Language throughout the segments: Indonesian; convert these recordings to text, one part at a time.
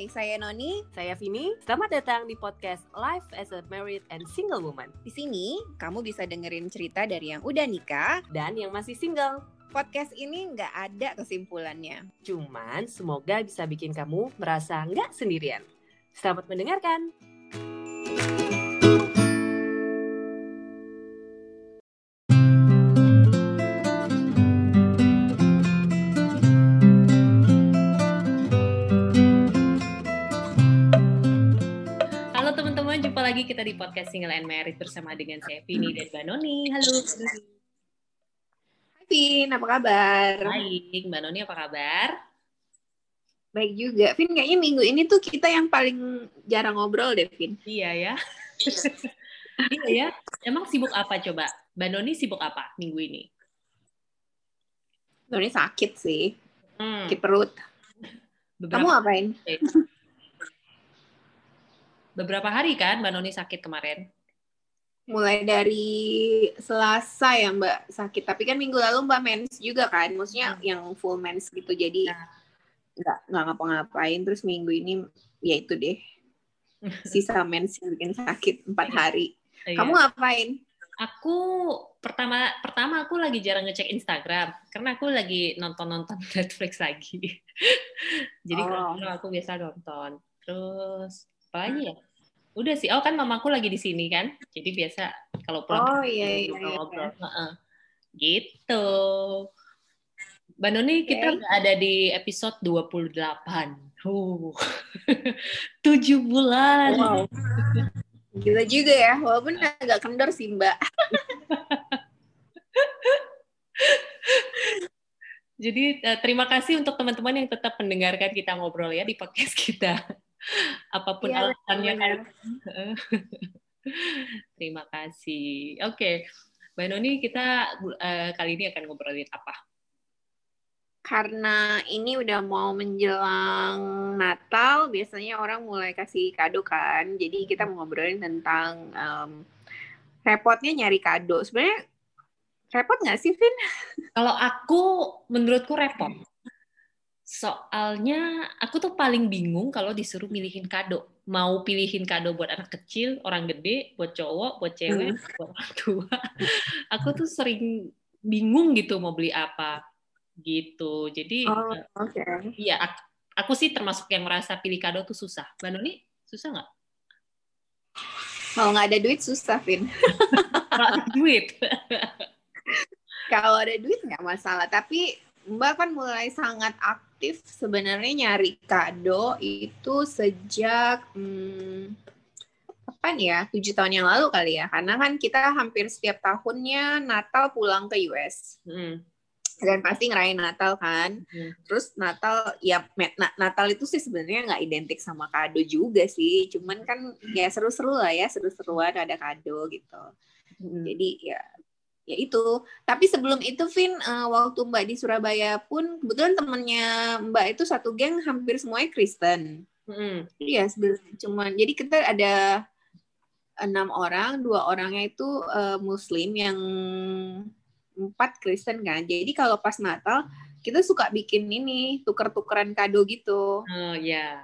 Hai, saya Noni. Saya Vini. Selamat datang di podcast Life as a Married and Single Woman. Di sini, kamu bisa dengerin cerita dari yang udah nikah dan yang masih single. Podcast ini nggak ada kesimpulannya. Cuman semoga bisa bikin kamu merasa nggak sendirian. Selamat mendengarkan. Single and Married bersama dengan saya Vini dan Mbak Noni. Halo. Hai Vin, apa kabar? Baik, Mbak Noni apa kabar? Baik juga. Vin, kayaknya minggu ini tuh kita yang paling jarang ngobrol deh, Vin. Iya ya. iya ya. Emang sibuk apa coba? Mbak Noni sibuk apa minggu ini? Noni sakit sih. Hmm. Sakit perut. Beberapa... Kamu ngapain? beberapa hari kan Mbak Noni sakit kemarin? Mulai dari Selasa ya Mbak sakit, tapi kan minggu lalu Mbak mens juga kan, maksudnya hmm. yang full mens gitu, jadi nah. nggak nggak ngapa-ngapain. Terus minggu ini ya itu deh sisa mens yang bikin sakit empat iya. hari. Iya. Kamu ngapain? Aku pertama pertama aku lagi jarang ngecek Instagram karena aku lagi nonton nonton Netflix lagi. Jadi oh. kalau aku biasa nonton. Terus apa lagi ya? Udah sih. Oh kan mamaku lagi di sini kan. Jadi biasa kalau pulang oh, iya, iya, ngobrol. Iya. Uh-uh. Gitu. Mbak Noni, okay. kita ada di episode 28. Uh. 7 bulan. Wow. Gila juga ya, walaupun agak kendor sih Mbak. Jadi uh, terima kasih untuk teman-teman yang tetap mendengarkan kita ngobrol ya di podcast kita apa pun ya, alasannya kan. Terima kasih. Oke, okay. Mbak Noni, kita uh, kali ini akan ngobrolin apa? Karena ini udah mau menjelang Natal, biasanya orang mulai kasih kado kan. Jadi kita mau ngobrolin tentang um, repotnya nyari kado. Sebenarnya repot nggak sih, Vin? Kalau aku, menurutku repot Soalnya aku tuh paling bingung kalau disuruh milihin kado. Mau pilihin kado buat anak kecil, orang gede, buat cowok, buat cewek, hmm. buat orang tua. Aku tuh sering bingung gitu mau beli apa gitu. Jadi oh, okay. iya aku, aku sih termasuk yang merasa pilih kado tuh susah. Mbak Noni susah nggak? Kalau nggak ada duit susah, Vin. Kalau ada duit. Kalau ada duit nggak masalah, tapi Mbak kan mulai sangat aktif aktif sebenarnya nyari kado itu sejak hmm, kapan ya tujuh tahun yang lalu kali ya karena kan kita hampir setiap tahunnya Natal pulang ke US hmm. dan pasti ngerayain Natal kan hmm. terus Natal ya Natal itu sih sebenarnya nggak identik sama kado juga sih cuman kan ya seru-seru lah ya seru-seruan ada kado gitu hmm. jadi ya ya itu tapi sebelum itu Vin uh, waktu Mbak di Surabaya pun kebetulan temennya Mbak itu satu geng hampir semuanya Kristen hmm. iya sebenarnya cuman jadi kita ada enam orang dua orangnya itu uh, Muslim yang empat Kristen kan jadi kalau pas Natal kita suka bikin ini tuker-tukeran kado gitu oh ya yeah.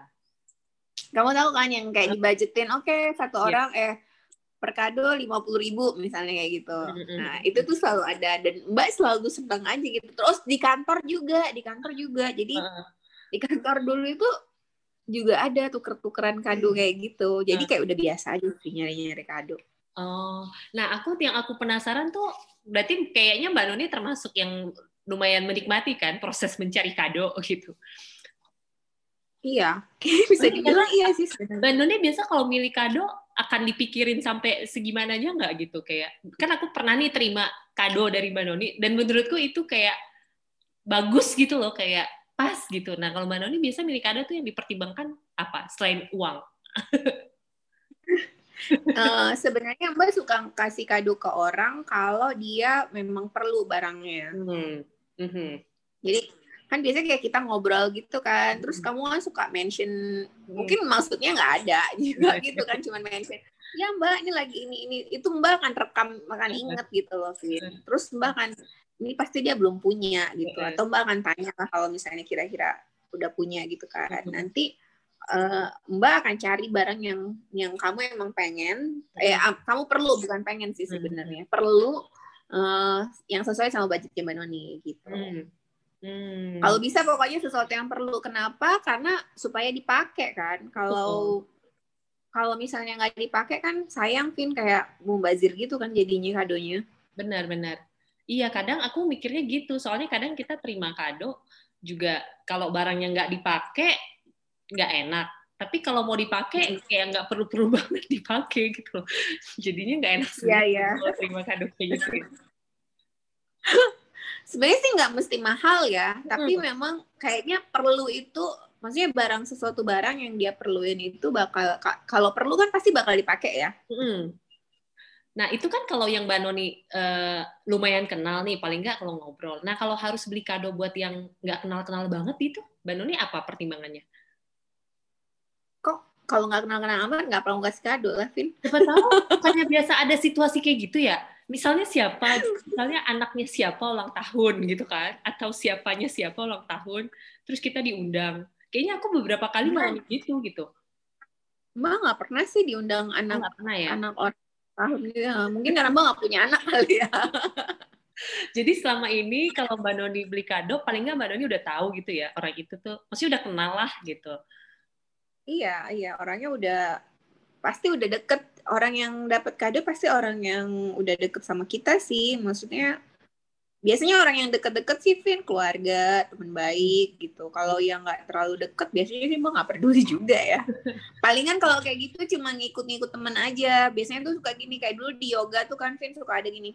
kamu tahu kan yang kayak dibajetin oke okay, satu yeah. orang eh per kado lima puluh ribu misalnya kayak gitu. Nah itu tuh selalu ada dan Mbak selalu senang aja gitu. Terus di kantor juga, di kantor juga. Jadi uh. di kantor dulu itu juga ada tuker-tukeran kado kayak gitu. Jadi kayak udah biasa aja sih nyari-nyari kado. Oh, nah aku yang aku penasaran tuh berarti kayaknya Mbak Noni termasuk yang lumayan menikmati kan proses mencari kado gitu. Iya, bisa dibilang iya sih. Mbak Noni biasa kalau milih kado akan dipikirin sampai segimananya nggak gitu kayak kan aku pernah nih terima kado dari Mbak Noni dan menurutku itu kayak bagus gitu loh kayak pas gitu. Nah kalau Mbak Noni biasa milih kado tuh yang dipertimbangkan apa selain uang? uh, sebenarnya Mbak suka kasih kado ke orang kalau dia memang perlu barangnya. Hmm. Mm -hmm. Jadi kan biasanya kayak kita ngobrol gitu kan. Terus kamu kan suka mention mungkin maksudnya nggak ada juga gitu kan cuman mention ya mbak ini lagi ini ini. Itu mbak akan rekam akan hmm. inget gitu loh Vin. Terus mbak kan ini pasti dia belum punya gitu. Atau mbak akan tanya kalau misalnya kira-kira udah punya gitu kan. Nanti uh, Mbak akan cari barang yang yang kamu emang pengen, eh kamu perlu bukan pengen sih sebenarnya, perlu uh, yang sesuai sama budgetnya Mbak Noni gitu. Hmm. Hmm. Kalau bisa pokoknya sesuatu yang perlu. Kenapa? Karena supaya dipakai kan. Kalau kalau misalnya nggak dipakai kan sayang pin kayak mubazir gitu kan jadinya kadonya. Benar-benar. Iya kadang aku mikirnya gitu. Soalnya kadang kita terima kado juga kalau barangnya nggak dipakai nggak enak. Tapi kalau mau dipakai kayak nggak perlu-perlu banget dipakai gitu Jadinya nggak enak sih yeah. kalau terima kado kayak gitu. Sebenarnya sih nggak mesti mahal ya, tapi hmm. memang kayaknya perlu itu, maksudnya barang sesuatu barang yang dia perluin itu bakal kalau perlu kan pasti bakal dipakai ya. Hmm. Nah itu kan kalau yang Mbak Noni uh, lumayan kenal nih, paling nggak kalau ngobrol. Nah kalau harus beli kado buat yang nggak kenal-kenal banget itu, Mbak Noni apa pertimbangannya? Kok kalau nggak kenal-kenal amat nggak perlu kasih kado lah, Vin? Siapa tahu, bukannya biasa ada situasi kayak gitu ya? Misalnya siapa misalnya anaknya siapa ulang tahun gitu kan atau siapanya siapa ulang tahun terus kita diundang. Kayaknya aku beberapa kali ngalamin gitu gitu. Mbak nggak pernah sih diundang anak nggak pernah ya? anak orang tahun ya. mungkin karena mbak nggak punya anak kali ya. Jadi selama ini kalau mbak Noni beli kado paling nggak mbak Noni udah tahu gitu ya orang itu tuh. Pasti udah kenal lah gitu. Iya iya. Orangnya udah pasti udah deket. Orang yang dapat kado pasti orang yang udah deket sama kita sih. Maksudnya biasanya orang yang deket-deket sih Vin. Keluarga teman baik gitu. Kalau yang nggak terlalu deket biasanya sih mbak nggak peduli juga ya. Palingan kalau kayak gitu cuma ngikut-ngikut teman aja. Biasanya tuh suka gini kayak dulu di yoga tuh kan Vin suka ada gini.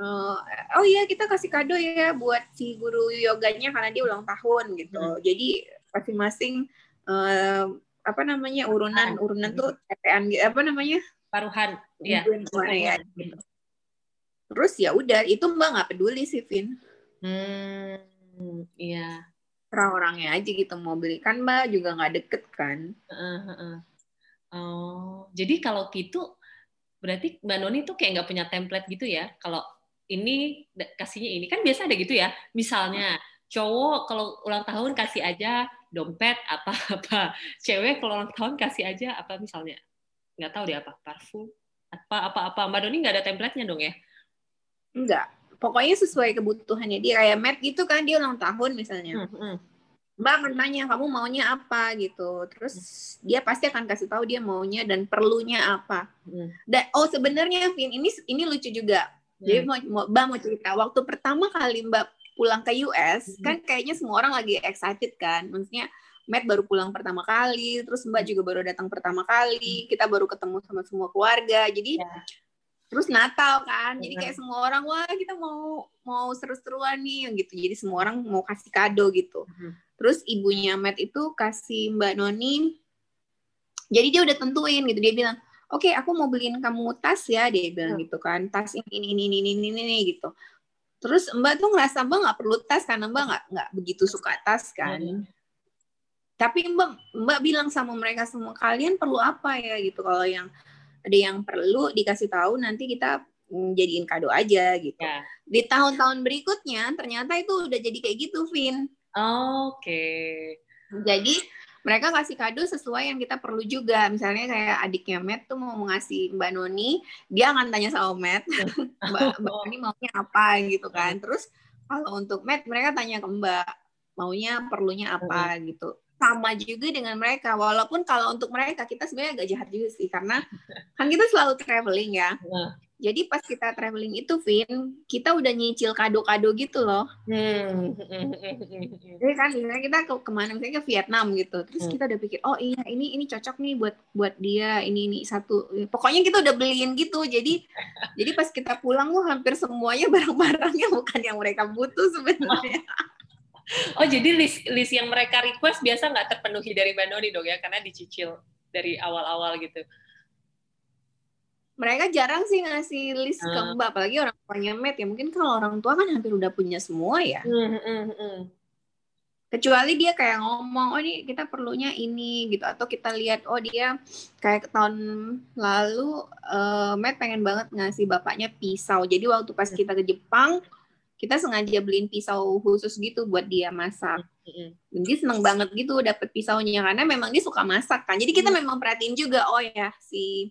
Uh, oh iya kita kasih kado ya buat si guru yoganya karena dia ulang tahun gitu. Hmm. jadi masing-masing uh, apa namanya urunan ah, urunan tuh tetean gitu apa namanya? Paruhan ya, ya gitu. terus ya udah itu mbak nggak peduli sih Vin. Hmm iya. Orang-orangnya aja gitu mau beli. Kan mbak juga nggak deket kan? Uh, uh, uh. oh jadi kalau gitu berarti mbak Noni tuh kayak nggak punya template gitu ya? Kalau ini kasihnya ini. Kan biasa ada gitu ya? Misalnya cowok kalau ulang tahun kasih aja dompet apa apa cewek kalau ulang tahun kasih aja apa misalnya nggak tahu deh apa parfum apa apa apa mbak Doni nggak ada template-nya dong ya Enggak. Pokoknya sesuai kebutuhannya dia. Kayak Matt gitu kan, dia ulang tahun misalnya. Hmm, hmm. Mbak akan tanya, kamu maunya apa gitu. Terus hmm. dia pasti akan kasih tahu dia maunya dan perlunya apa. Hmm. Dan, oh sebenarnya Vin, ini ini lucu juga. Hmm. Jadi mau, mau, Mbak mau cerita, waktu pertama kali Mbak pulang ke US hmm. kan kayaknya semua orang lagi excited kan maksudnya Matt baru pulang pertama kali terus Mbak juga baru datang pertama kali hmm. kita baru ketemu sama semua keluarga jadi yeah. terus Natal kan jadi kayak semua orang wah kita mau mau seru-seruan nih gitu jadi semua orang mau kasih kado gitu hmm. terus ibunya Matt itu kasih Mbak Noni jadi dia udah tentuin gitu dia bilang oke okay, aku mau beliin kamu tas ya dia bilang hmm. gitu kan tas ini ini ini ini ini, ini gitu Terus Mbak tuh ngerasa Mbak nggak perlu tas karena Mbak nggak nggak begitu suka tas kan. Hmm. Tapi Mbak Mbak bilang sama mereka semua kalian perlu apa ya gitu. Kalau yang ada yang perlu dikasih tahu nanti kita jadiin kado aja gitu. Yeah. Di tahun-tahun berikutnya ternyata itu udah jadi kayak gitu, Vin. Oke. Okay. Jadi mereka kasih kado sesuai yang kita perlu juga. Misalnya kayak adiknya Matt tuh mau ngasih Mbak Noni, dia akan tanya sama Matt, Mbak, Mbak Noni maunya apa gitu kan. Terus kalau untuk Matt, mereka tanya ke Mbak, maunya perlunya apa gitu. Sama juga dengan mereka, walaupun kalau untuk mereka kita sebenarnya agak jahat juga sih, karena kan kita selalu traveling ya. Jadi pas kita traveling itu, Vin, kita udah nyicil kado-kado gitu loh. Hmm. Jadi kan misalnya kita ke ke mana, misalnya ke Vietnam gitu, terus hmm. kita udah pikir, oh iya ini ini cocok nih buat buat dia, ini ini satu. Pokoknya kita udah beliin gitu. Jadi jadi pas kita pulang, tuh hampir semuanya barang-barangnya bukan yang mereka butuh sebenarnya. Oh jadi list list yang mereka request biasa nggak terpenuhi dari Bandoni dong ya, karena dicicil dari awal-awal gitu mereka jarang sih ngasih list ke ah. mbak apalagi orang tuanya met ya mungkin kalau orang tua kan hampir udah punya semua ya mm, mm, mm. kecuali dia kayak ngomong oh ini kita perlunya ini gitu atau kita lihat oh dia kayak tahun lalu uh, Matt pengen banget ngasih bapaknya pisau jadi waktu pas kita ke Jepang kita sengaja beliin pisau khusus gitu buat dia masak. Dan dia seneng banget gitu dapet pisaunya karena memang dia suka masak kan. Jadi kita mm. memang perhatiin juga oh ya si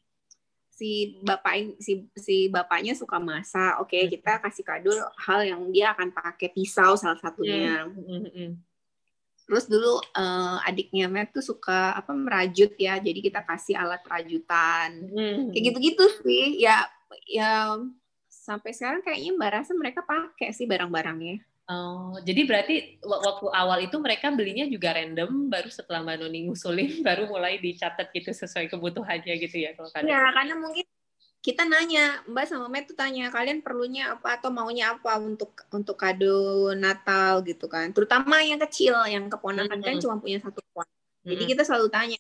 si bapak si si bapaknya suka masak. Oke, okay, kita kasih kado hal yang dia akan pakai pisau salah satunya. Terus dulu uh, adiknya Matt tuh suka apa merajut ya, jadi kita kasih alat rajutan. Hmm. Kayak gitu-gitu sih. Ya ya sampai sekarang kayaknya Mbak rasa mereka pakai sih barang-barangnya. Oh, jadi berarti waktu awal itu mereka belinya juga random, baru setelah Mbak Noni ngusulin, baru mulai dicatat gitu sesuai kebutuhannya gitu ya kalau. Ya, karena mungkin kita nanya Mbak sama Matt tuh tanya kalian perlunya apa atau maunya apa untuk untuk kado Natal? gitu kan. Terutama yang kecil yang keponakan mm -hmm. kan cuma punya satu keponakan mm -hmm. jadi kita selalu tanya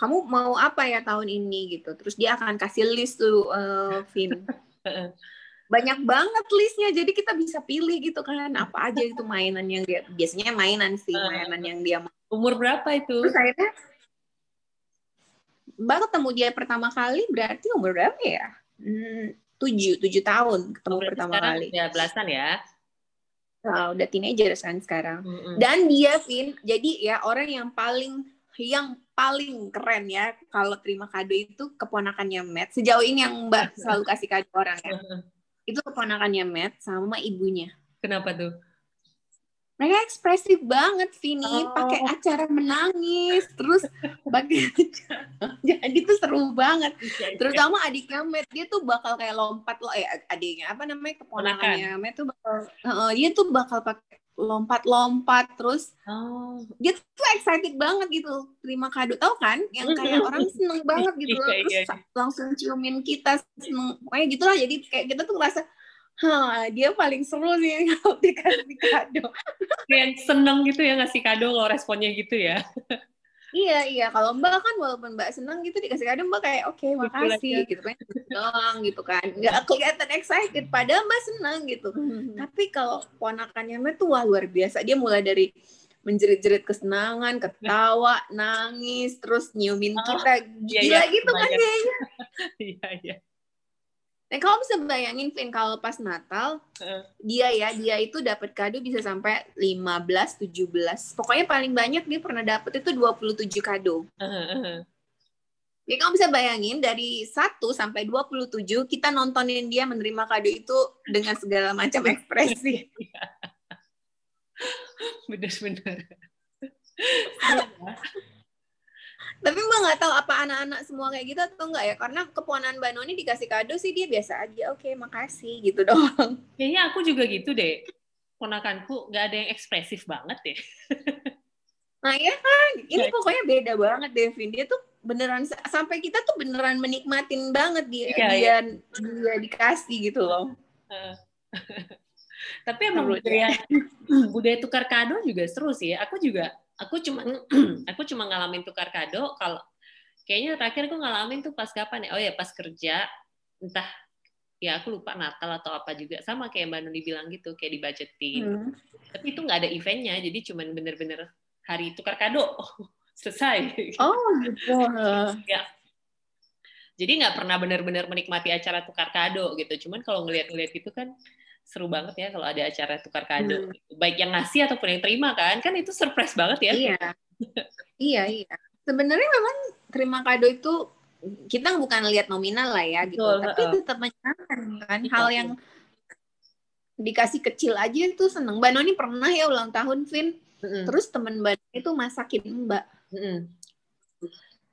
kamu mau apa ya tahun ini? gitu. Terus dia akan kasih list tuh uh, Vin banyak banget listnya jadi kita bisa pilih gitu kan apa aja itu mainan yang dia biasanya mainan sih mainan yang dia mau umur berapa itu terus akhirnya Mbak ketemu dia pertama kali berarti umur berapa ya? Hmm, tujuh, tujuh tahun ketemu oh, pertama kali. Ya belasan ya? Nah, udah teenager kan sekarang. Mm -hmm. Dan dia, Vin, jadi ya orang yang paling yang paling keren ya kalau terima kado itu keponakannya Matt. Sejauh ini yang Mbak selalu kasih kado orang ya. Itu keponakannya Matt sama ibunya. Kenapa tuh? mereka ekspresif banget Vini oh. pakai acara menangis terus bagi jadi itu seru banget iya, iya. terutama adiknya Matt dia tuh bakal kayak lompat loh eh adiknya apa namanya keponakannya Matt tuh bakal uh, dia tuh bakal pakai lompat-lompat terus oh. dia tuh excited banget gitu terima kado. Tau kan? Yang kayak orang seneng banget gitu loh. Iya, terus langsung ciumin kita seneng. Kayak gitulah. Jadi kayak kita tuh ngerasa Hah, dia paling seru sih kalau dikasih kado. Yang seneng gitu ya ngasih kado kalau responnya gitu ya. iya iya. Kalau Mbak kan walaupun Mbak seneng gitu dikasih kado Mbak kayak oke okay, makasih gitu kan doang gitu kan. Nggak kelihatan excited padahal Mbak seneng gitu. Hmm. tapi kalau ponakannya Mbak tuh wah luar biasa. Dia mulai dari menjerit-jerit kesenangan ketawa nangis terus nyiumin oh, kita. iya, gila iya, gitu kan kayaknya. Iya iya dan kamu bisa bayangin, Vin, kalau pas Natal, uh. dia ya, dia itu dapat kado bisa sampai 15, 17. Pokoknya paling banyak dia pernah dapat itu 27 kado. Uh, uh, Jadi kamu bisa bayangin dari 1 sampai 27 kita nontonin dia menerima kado itu dengan segala macam ekspresi. Bener-bener. Tapi mbak nggak tahu apa anak-anak semua kayak gitu atau enggak ya karena keponakan mbak Noni dikasih kado sih dia biasa aja. Oke makasih gitu doang. Kayaknya aku juga gitu deh. Ponakanku nggak ada yang ekspresif banget deh. Nah ya kan? Ini pokoknya beda banget Devin. Dia tuh beneran sampai kita tuh beneran menikmatin banget dia iya, dia, iya. dia dikasih gitu loh. Tapi emang budaya budaya tukar kado juga seru sih. Aku juga aku cuma aku cuma ngalamin tukar kado kalau kayaknya terakhir aku ngalamin tuh pas kapan ya? Oh ya pas kerja. Entah ya aku lupa Natal atau apa juga. Sama kayak Mbak Nuni bilang gitu kayak dibajetin hmm. tapi itu nggak ada eventnya jadi cuma bener-bener hari tukar kado. Selesai. Oh gitu. Ya jadi nggak pernah bener-bener menikmati acara tukar kado gitu cuman kalau ngeliat-ngeliat gitu kan seru banget ya kalau ada acara tukar kado. Hmm. Baik yang ngasih ataupun yang terima kan, kan itu surprise banget ya. Iya, iya, iya. Sebenarnya memang terima kado itu kita bukan lihat nominal lah ya gitu, Betul, tapi uh. tetap menyenangkan kan. Hal yang dikasih kecil aja itu seneng. Mbak Noni pernah ya ulang tahun, Vin. Mm -hmm. Terus temen Mbak itu masakin Mbak. Mm -hmm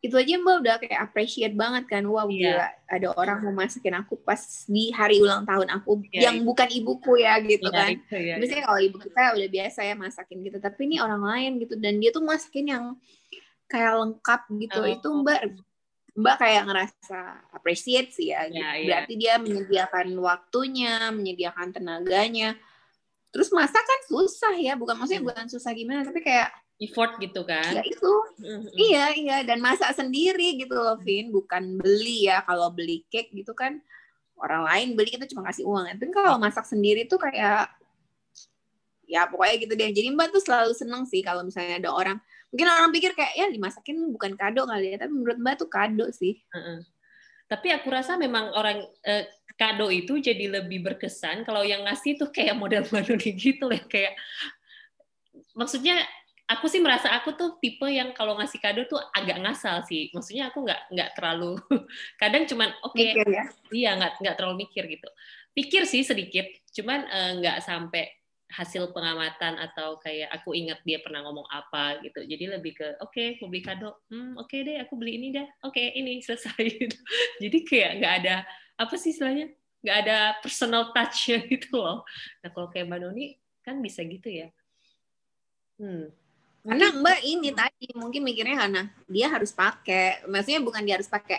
itu aja mbak udah kayak appreciate banget kan wow yeah. gila ada orang mau masakin aku pas di hari ulang tahun aku yeah, yang bukan ibuku ya gitu yeah, kan itu, yeah, biasanya yeah. kalau ibu kita udah biasa ya masakin gitu tapi ini orang lain gitu dan dia tuh masakin yang kayak lengkap gitu oh. itu mbak mbak kayak ngerasa appreciate sih ya gitu. yeah. berarti dia menyediakan waktunya menyediakan tenaganya terus masak kan susah ya bukan maksudnya bukan susah gimana tapi kayak effort gitu kan? Ya itu. Mm-hmm. iya iya dan masak sendiri gitu loh Vin. Bukan beli ya kalau beli cake gitu kan orang lain beli kita cuma kasih uang. Tapi kalau masak sendiri tuh kayak ya pokoknya gitu deh. Jadi mbak tuh selalu seneng sih kalau misalnya ada orang. Mungkin orang pikir kayak ya dimasakin bukan kado kali ya. Tapi menurut mbak tuh kado sih. Uh-uh. tapi aku rasa memang orang eh, kado itu jadi lebih berkesan kalau yang ngasih tuh kayak model Manoni gitu lah kayak maksudnya aku sih merasa aku tuh tipe yang kalau ngasih kado tuh agak ngasal sih. Maksudnya aku nggak nggak terlalu kadang cuman oke okay, ya? iya nggak nggak terlalu mikir gitu. Pikir sih sedikit cuman uh, nggak sampai hasil pengamatan atau kayak aku ingat dia pernah ngomong apa gitu. Jadi lebih ke oke okay, mau beli kado? Hmm, oke okay deh aku beli ini deh oke okay, ini selesai gitu. jadi kayak nggak ada apa sih istilahnya? Nggak ada personal touch-nya gitu loh. Nah kalau kayak mbak Noni kan bisa gitu ya. Hmm. Karena mbak ini tadi mungkin mikirnya karena dia harus pakai maksudnya bukan dia harus pakai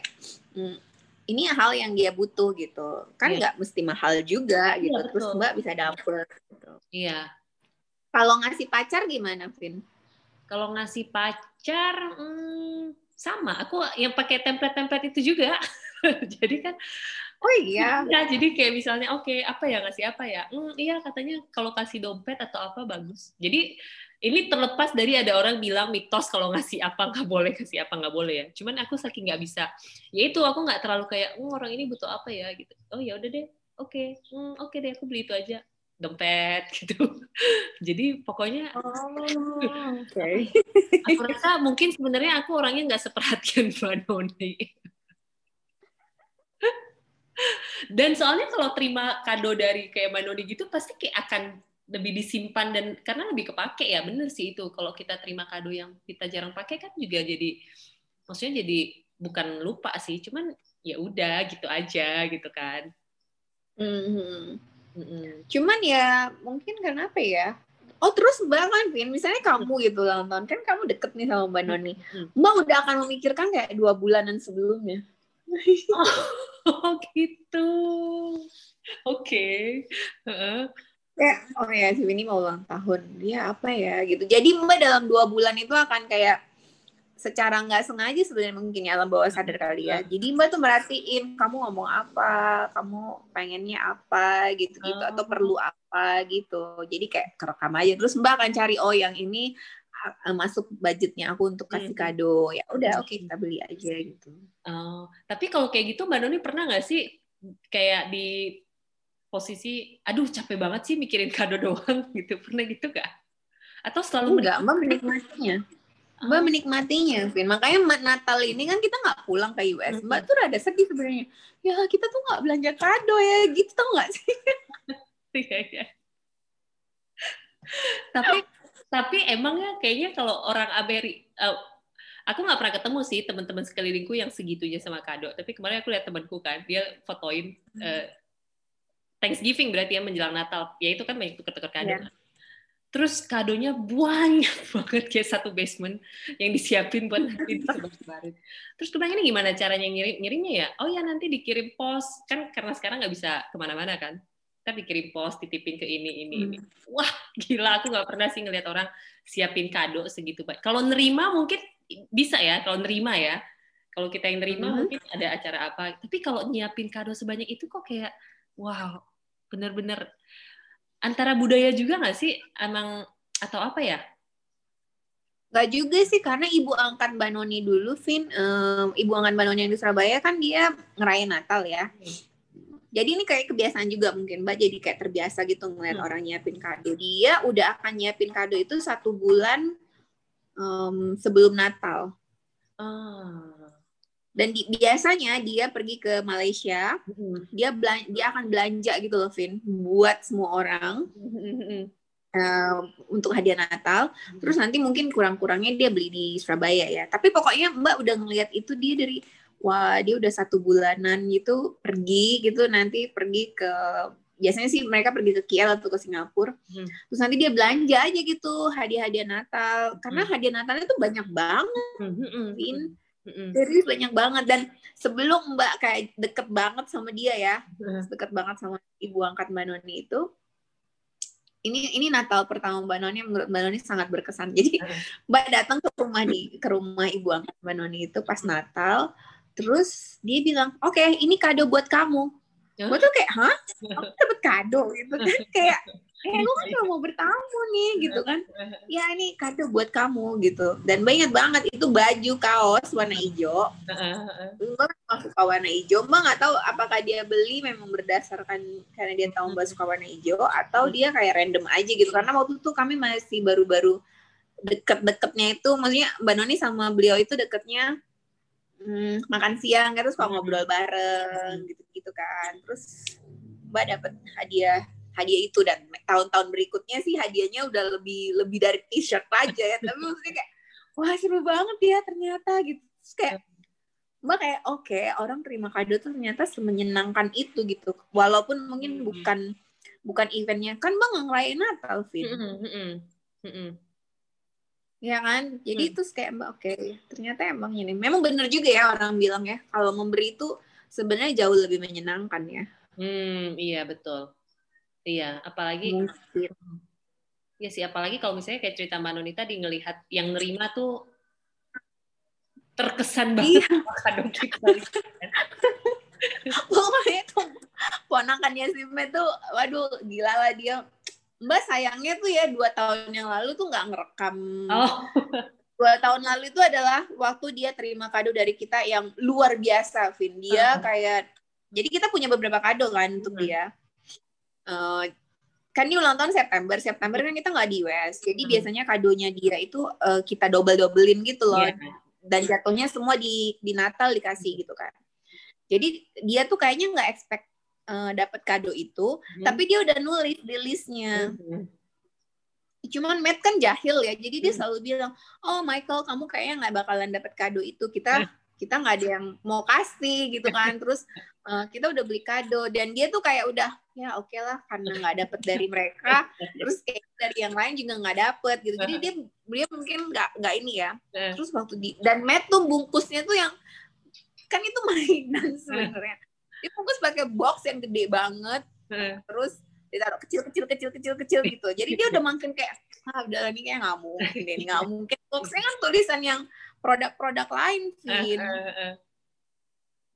hmm, ini hal yang dia butuh gitu kan iya. nggak yeah. mesti mahal juga gitu yeah, terus mbak bisa dapet gitu iya yeah. kalau ngasih pacar gimana Vin kalau ngasih pacar hmm, sama aku yang pakai template-template itu juga jadi kan Oh iya. Ya, jadi kayak misalnya oke okay, apa ya ngasih apa ya? Hmm, iya katanya kalau kasih dompet atau apa bagus. Jadi ini terlepas dari ada orang bilang mitos kalau ngasih apa nggak boleh kasih apa nggak boleh ya. Cuman aku saking nggak bisa, ya itu aku nggak terlalu kayak oh, orang ini butuh apa ya gitu. Oh ya udah deh, oke, okay. hmm, oke okay deh aku beli itu aja dompet gitu. Jadi pokoknya oh, okay. aku rasa mungkin sebenarnya aku orangnya nggak seperhatian Mbak. Dan soalnya kalau terima kado dari kayak Mbak Noni gitu pasti kayak akan lebih disimpan dan karena lebih kepake ya bener sih itu kalau kita terima kado yang kita jarang pakai kan juga jadi maksudnya jadi bukan lupa sih cuman ya udah gitu aja gitu kan mm-hmm. Mm-hmm. cuman ya mungkin karena apa ya oh terus mbak kan Vin misalnya kamu gitu ulang tahun kan kamu deket nih sama mbak Noni mm-hmm. mbak udah akan memikirkan kayak dua bulanan sebelumnya oh gitu oke okay. uh-uh kayak oh ya si ini mau ulang tahun. Dia apa ya? Gitu. Jadi mbak dalam dua bulan itu akan kayak secara nggak sengaja sebenarnya mungkin ya alam bawah sadar kali ya. Jadi mbak tuh merhatiin kamu ngomong apa? Kamu pengennya apa? Gitu gitu. Atau oh. perlu apa? Gitu. Jadi kayak kerekam aja. Terus mbak akan cari oh yang ini masuk budgetnya aku untuk kasih kado. Ya udah oke okay, kita beli aja gitu. Oh, tapi kalau kayak gitu Mbak Doni pernah nggak sih kayak di posisi aduh capek banget sih mikirin kado doang gitu. Pernah gitu gak atau selalu enggak mbak menikmatinya. Mbak oh. menikmatinya Vin. Makanya Natal ini kan kita nggak pulang ke US mbak tuh rada sedih sebenarnya. Ya kita tuh nggak belanja kado ya gitu tau nggak sih? Iya, iya. tapi tapi emangnya kayaknya kalau orang Amerika uh, aku nggak pernah ketemu sih teman-teman sekelilingku yang segitunya sama kado. Tapi kemarin aku lihat temanku kan dia fotoin uh, Thanksgiving berarti ya menjelang Natal. Ya itu kan banyak tuker-tuker kado. Yeah. Terus kadonya banyak banget kayak satu basement yang disiapin buat nanti disebar-sebarin. Terus kebayang ini gimana caranya ngirim ngirimnya ya? Oh ya nanti dikirim pos kan karena sekarang nggak bisa ke mana-mana kan. Kita dikirim pos, titipin ke ini ini hmm. ini. Wah gila aku nggak pernah sih ngeliat orang siapin kado segitu banyak. Kalau nerima mungkin bisa ya. Kalau nerima ya. Kalau kita yang nerima hmm. mungkin ada acara apa. Tapi kalau nyiapin kado sebanyak itu kok kayak wow bener-bener antara budaya juga nggak sih emang atau apa ya Gak juga sih karena ibu angkat Mbak Noni dulu, Vin, um, ibu angkat Mbak Noni yang di Surabaya kan dia ngerayain Natal ya. Hmm. Jadi ini kayak kebiasaan juga mungkin Mbak jadi kayak terbiasa gitu ngeliat hmm. orang nyiapin kado. Dia udah akan nyiapin kado itu satu bulan um, sebelum Natal. Oh dan di, biasanya dia pergi ke Malaysia mm-hmm. dia belan, dia akan belanja gitu loh Vin buat semua orang mm-hmm. uh, untuk hadiah Natal mm-hmm. terus nanti mungkin kurang-kurangnya dia beli di Surabaya ya tapi pokoknya Mbak udah ngeliat itu dia dari wah dia udah satu bulanan gitu pergi gitu nanti pergi ke biasanya sih mereka pergi ke KL atau ke Singapura hmm. terus nanti dia belanja aja gitu hadiah-hadiah Natal karena hmm. hadiah Natalnya tuh banyak banget hmm. Vin Mm-hmm. Jadi banyak banget dan sebelum Mbak kayak deket banget sama dia ya, deket banget sama ibu angkat Mbak Noni itu, ini ini Natal pertama Mbak Noni menurut Mbak Noni sangat berkesan. Jadi Mbak datang ke rumah di ke rumah ibu angkat Mbak Noni itu pas Natal, terus dia bilang, oke okay, ini kado buat kamu. Gue tuh kayak, hah? Aku dapet kado gitu kan? kayak eh lu kan cuma mau bertamu nih gitu kan. Ya ini kado buat kamu gitu. Dan banyak banget itu baju kaos warna hijau. Mbak nggak suka warna hijau. Mbak nggak tahu apakah dia beli memang berdasarkan karena dia tahu mbak suka warna hijau atau dia kayak random aja gitu. Karena waktu itu kami masih baru-baru deket-deketnya itu maksudnya mbak Noni sama beliau itu deketnya hmm, makan siang kan terus kalau ngobrol bareng gitu-gitu kan. Terus mbak dapat hadiah hadiah itu dan tahun-tahun berikutnya sih hadiahnya udah lebih lebih dari t-shirt aja ya. Tapi maksudnya kayak wah seru banget ya ternyata gitu. Terus kayak mbak kayak oke okay, orang terima kado tuh ternyata semenyenangkan itu gitu. Walaupun mungkin hmm. bukan bukan eventnya. Kan bang ngelain Natal Vin. Mm -hmm. ya kan? Jadi mm. itu kayak mbak oke okay, ternyata emang ini. Memang benar juga ya orang bilang ya kalau memberi itu sebenarnya jauh lebih menyenangkan ya. Hmm iya betul Iya, apalagi Mungkin. Ya sih, apalagi kalau misalnya kayak cerita Mbak Nonita di ngelihat yang nerima tuh terkesan banget iya. kado kita. Pokoknya itu ponakannya si Me tuh, waduh gila lah dia. Mbak sayangnya tuh ya dua tahun yang lalu tuh nggak ngerekam. Oh. Dua tahun lalu itu adalah waktu dia terima kado dari kita yang luar biasa, Vin. Dia uh -huh. kayak, jadi kita punya beberapa kado kan untuk uh -huh. dia uh, kan dia ulang tahun September September kan kita nggak di US jadi hmm. biasanya kadonya dia itu uh, kita double dobelin gitu loh yeah. dan jatuhnya semua di di Natal dikasih gitu kan jadi dia tuh kayaknya nggak expect uh, dapat kado itu hmm. tapi dia udah nulis di listnya hmm. cuman Matt kan jahil ya jadi dia hmm. selalu bilang oh Michael kamu kayaknya nggak bakalan dapat kado itu kita kita nggak ada yang mau kasih gitu kan. Terus uh, kita udah beli kado. Dan dia tuh kayak udah ya oke okay lah karena nggak dapet dari mereka terus kayak dari yang lain juga nggak dapet gitu. Jadi dia dia mungkin nggak nggak ini ya. Terus waktu di dan Matt tuh bungkusnya tuh yang kan itu mainan sebenarnya. Dia bungkus pakai box yang gede banget terus ditaruh kecil kecil kecil kecil kecil gitu. Jadi dia udah makin kayak ah udah ini kayak nggak mungkin ini nggak mungkin. Boxnya kan tulisan yang produk-produk lain, Vin. Uh, uh, uh.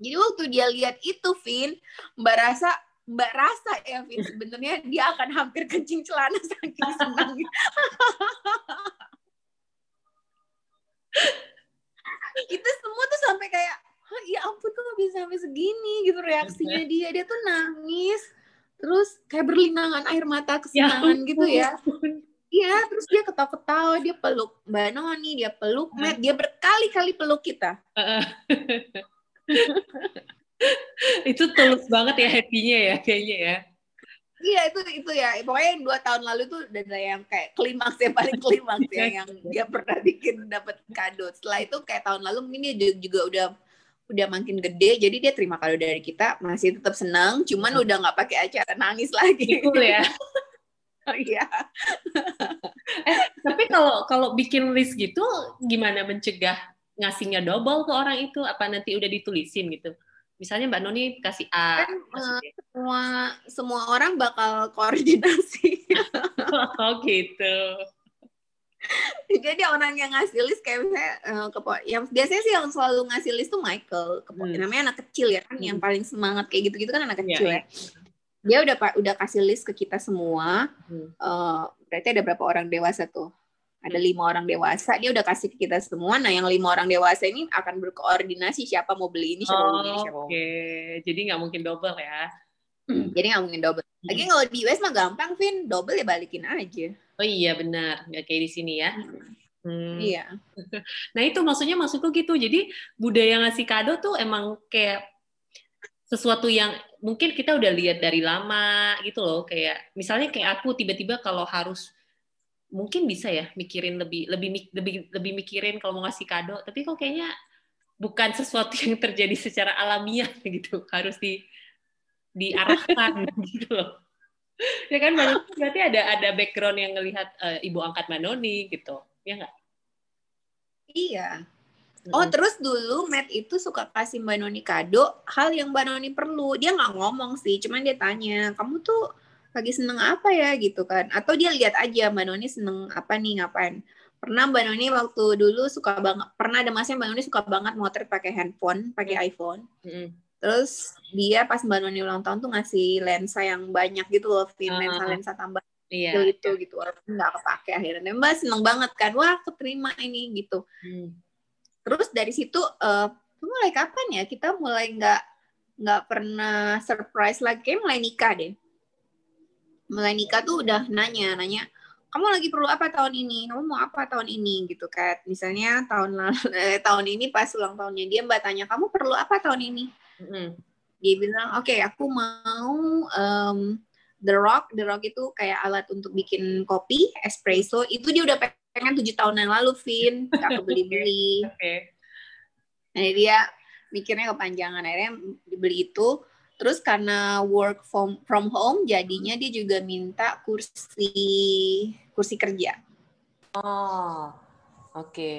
Jadi waktu dia lihat itu, Vin, Mbak rasa Mbak rasa ya, Vin, sebenarnya dia akan hampir kencing celana saking senang. itu semua tuh sampai kayak, ya ampun kok bisa sampai segini gitu reaksinya dia. Dia tuh nangis, terus kayak berlinangan air mata kesenangan ya, gitu ya. Iya, terus dia ketawa-ketawa, dia peluk Mbak Noni, dia peluk Matt, dia berkali-kali peluk kita. itu tulus banget ya happy-nya ya kayaknya ya. Iya itu itu ya pokoknya yang dua tahun lalu tuh udah yang kayak klimaks yang paling klimaks ya yang dia pernah bikin dapat kado. Setelah itu kayak tahun lalu mungkin dia juga udah udah makin gede jadi dia terima kado dari kita masih tetap senang cuman udah nggak pakai acara nangis lagi. Betul ya. Oh iya. eh, tapi kalau kalau bikin list gitu gimana mencegah ngasihnya double ke orang itu? Apa nanti udah ditulisin gitu? Misalnya Mbak Noni kasih A. Kan, uh, semua semua orang bakal koordinasi. oh gitu. Jadi orang yang ngasih list kayak misalnya uh, ke yang biasanya sih yang selalu ngasih list tuh Michael, ke hmm. namanya anak kecil ya kan, hmm. yang paling semangat kayak gitu-gitu kan anak iya, kecil yeah. ya dia udah udah kasih list ke kita semua. Hmm. Uh, berarti ada berapa orang dewasa tuh? Ada hmm. lima orang dewasa. Dia udah kasih ke kita semua. Nah, yang lima orang dewasa ini akan berkoordinasi siapa mau beli ini, siapa oh, mau beli ini, siapa Oke, okay. jadi nggak mungkin double ya? Hmm, jadi nggak mungkin double. Hmm. Lagi kalau di US mah gampang, Vin. Double ya balikin aja. Oh iya benar, nggak kayak di sini ya. Hmm. Hmm. Iya. Nah itu maksudnya maksudku gitu. Jadi budaya ngasih kado tuh emang kayak sesuatu yang mungkin kita udah lihat dari lama gitu loh kayak misalnya kayak aku tiba-tiba kalau harus mungkin bisa ya mikirin lebih lebih lebih lebih mikirin kalau mau ngasih kado tapi kok kayaknya bukan sesuatu yang terjadi secara alamiah gitu harus di diarahkan gitu loh. Ya kan berarti ada ada background yang ngelihat uh, ibu angkat Manoni gitu ya nggak? Iya Oh terus dulu Matt itu suka kasih Mbak Noni kado hal yang Mbak Noni perlu. Dia nggak ngomong sih, cuman dia tanya, kamu tuh lagi seneng apa ya gitu kan? Atau dia lihat aja Mbak Noni seneng apa nih ngapain? Pernah Mbak Noni waktu dulu suka banget, pernah ada masanya Mbak Noni suka banget motret pakai handphone, pakai iPhone. Mm-hmm. Terus dia pas Mbak Noni ulang tahun tuh ngasih lensa yang banyak gitu loh, uh-huh. lensa lensa tambah Iya. Deal itu gitu walaupun nggak kepake akhirnya mbak seneng banget kan wah keterima ini gitu Hmm. Terus dari situ eh mulai kapan ya? Kita mulai nggak nggak pernah surprise lagi. Kayak mulai nikah deh. Mulai nikah tuh udah nanya nanya kamu lagi perlu apa tahun ini? Kamu mau apa tahun ini? Gitu kayak misalnya tahun lalu eh, tahun ini pas ulang tahunnya dia mbak tanya kamu perlu apa tahun ini? Mm-mm. dia bilang oke aku mau em, the rock. The rock itu kayak alat untuk bikin kopi espresso. Itu dia udah pengen tujuh tahun yang lalu Vin gak kebeli beli Oke. Nah, dia mikirnya kepanjangan akhirnya dibeli itu. Terus karena work from from home jadinya dia juga minta kursi kursi kerja. Oh, oke.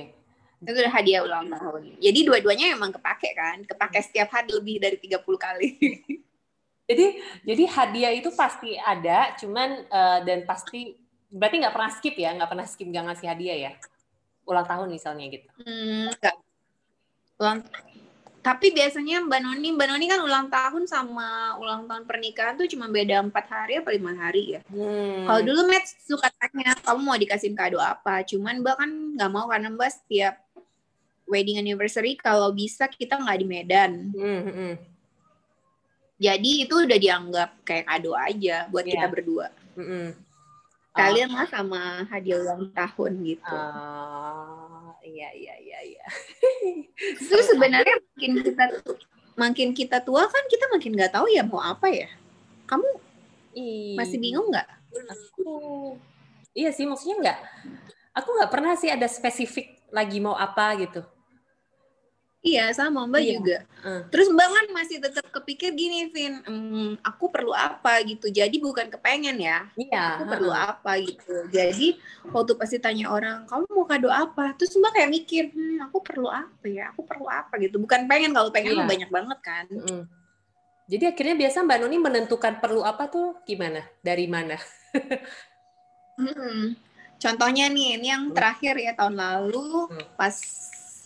Itu udah hadiah ulang tahun. Jadi dua-duanya emang kepake kan? Kepake setiap hari lebih dari 30 kali. Jadi jadi hadiah itu pasti ada, cuman eh, dan pasti berarti nggak pernah skip ya, nggak pernah skip nggak ngasih hadiah ya. Ulang tahun misalnya gitu. Hmm, enggak. Ulang tapi biasanya Mbak Noni, Mbak Noni kan ulang tahun sama ulang tahun pernikahan tuh cuma beda empat hari apa lima hari ya? Hmm. Kalau dulu Matt suka tanya, kamu mau dikasih kado apa? Cuman Mbak kan nggak mau karena Mbak setiap wedding anniversary kalau bisa kita nggak di Medan. Hmm, hmm, hmm. Jadi itu udah dianggap kayak kado aja buat Iya. kita berdua. Hmm, Kalian lah sama hadiah ulang tahun gitu. Ah, iya iya iya iya. Itu sebenarnya makin kita makin kita tua kan kita makin nggak tahu ya mau apa ya. Kamu Ih, masih bingung nggak? Aku iya sih maksudnya nggak. Aku nggak pernah sih ada spesifik lagi mau apa gitu. Iya sama Mbak Iya. juga. Hmm. Terus Mbak kan masih tetap kepikir gini, Vin, "Hmm, aku perlu apa gitu. Jadi bukan kepengen ya. Iya. aku perlu heeh. apa gitu. Jadi waktu pasti tanya orang, kamu mau kado apa? Terus mbak kayak mikir, hmm, aku perlu apa ya? Aku perlu apa gitu. Bukan pengen kalau pengen Iya. banyak banget kan. Mm-mm. Jadi akhirnya biasa Mbak Noni menentukan perlu apa tuh gimana? Dari mana? Mm-mm. Contohnya nih, ini yang Hmm. terakhir ya tahun lalu Hmm. pas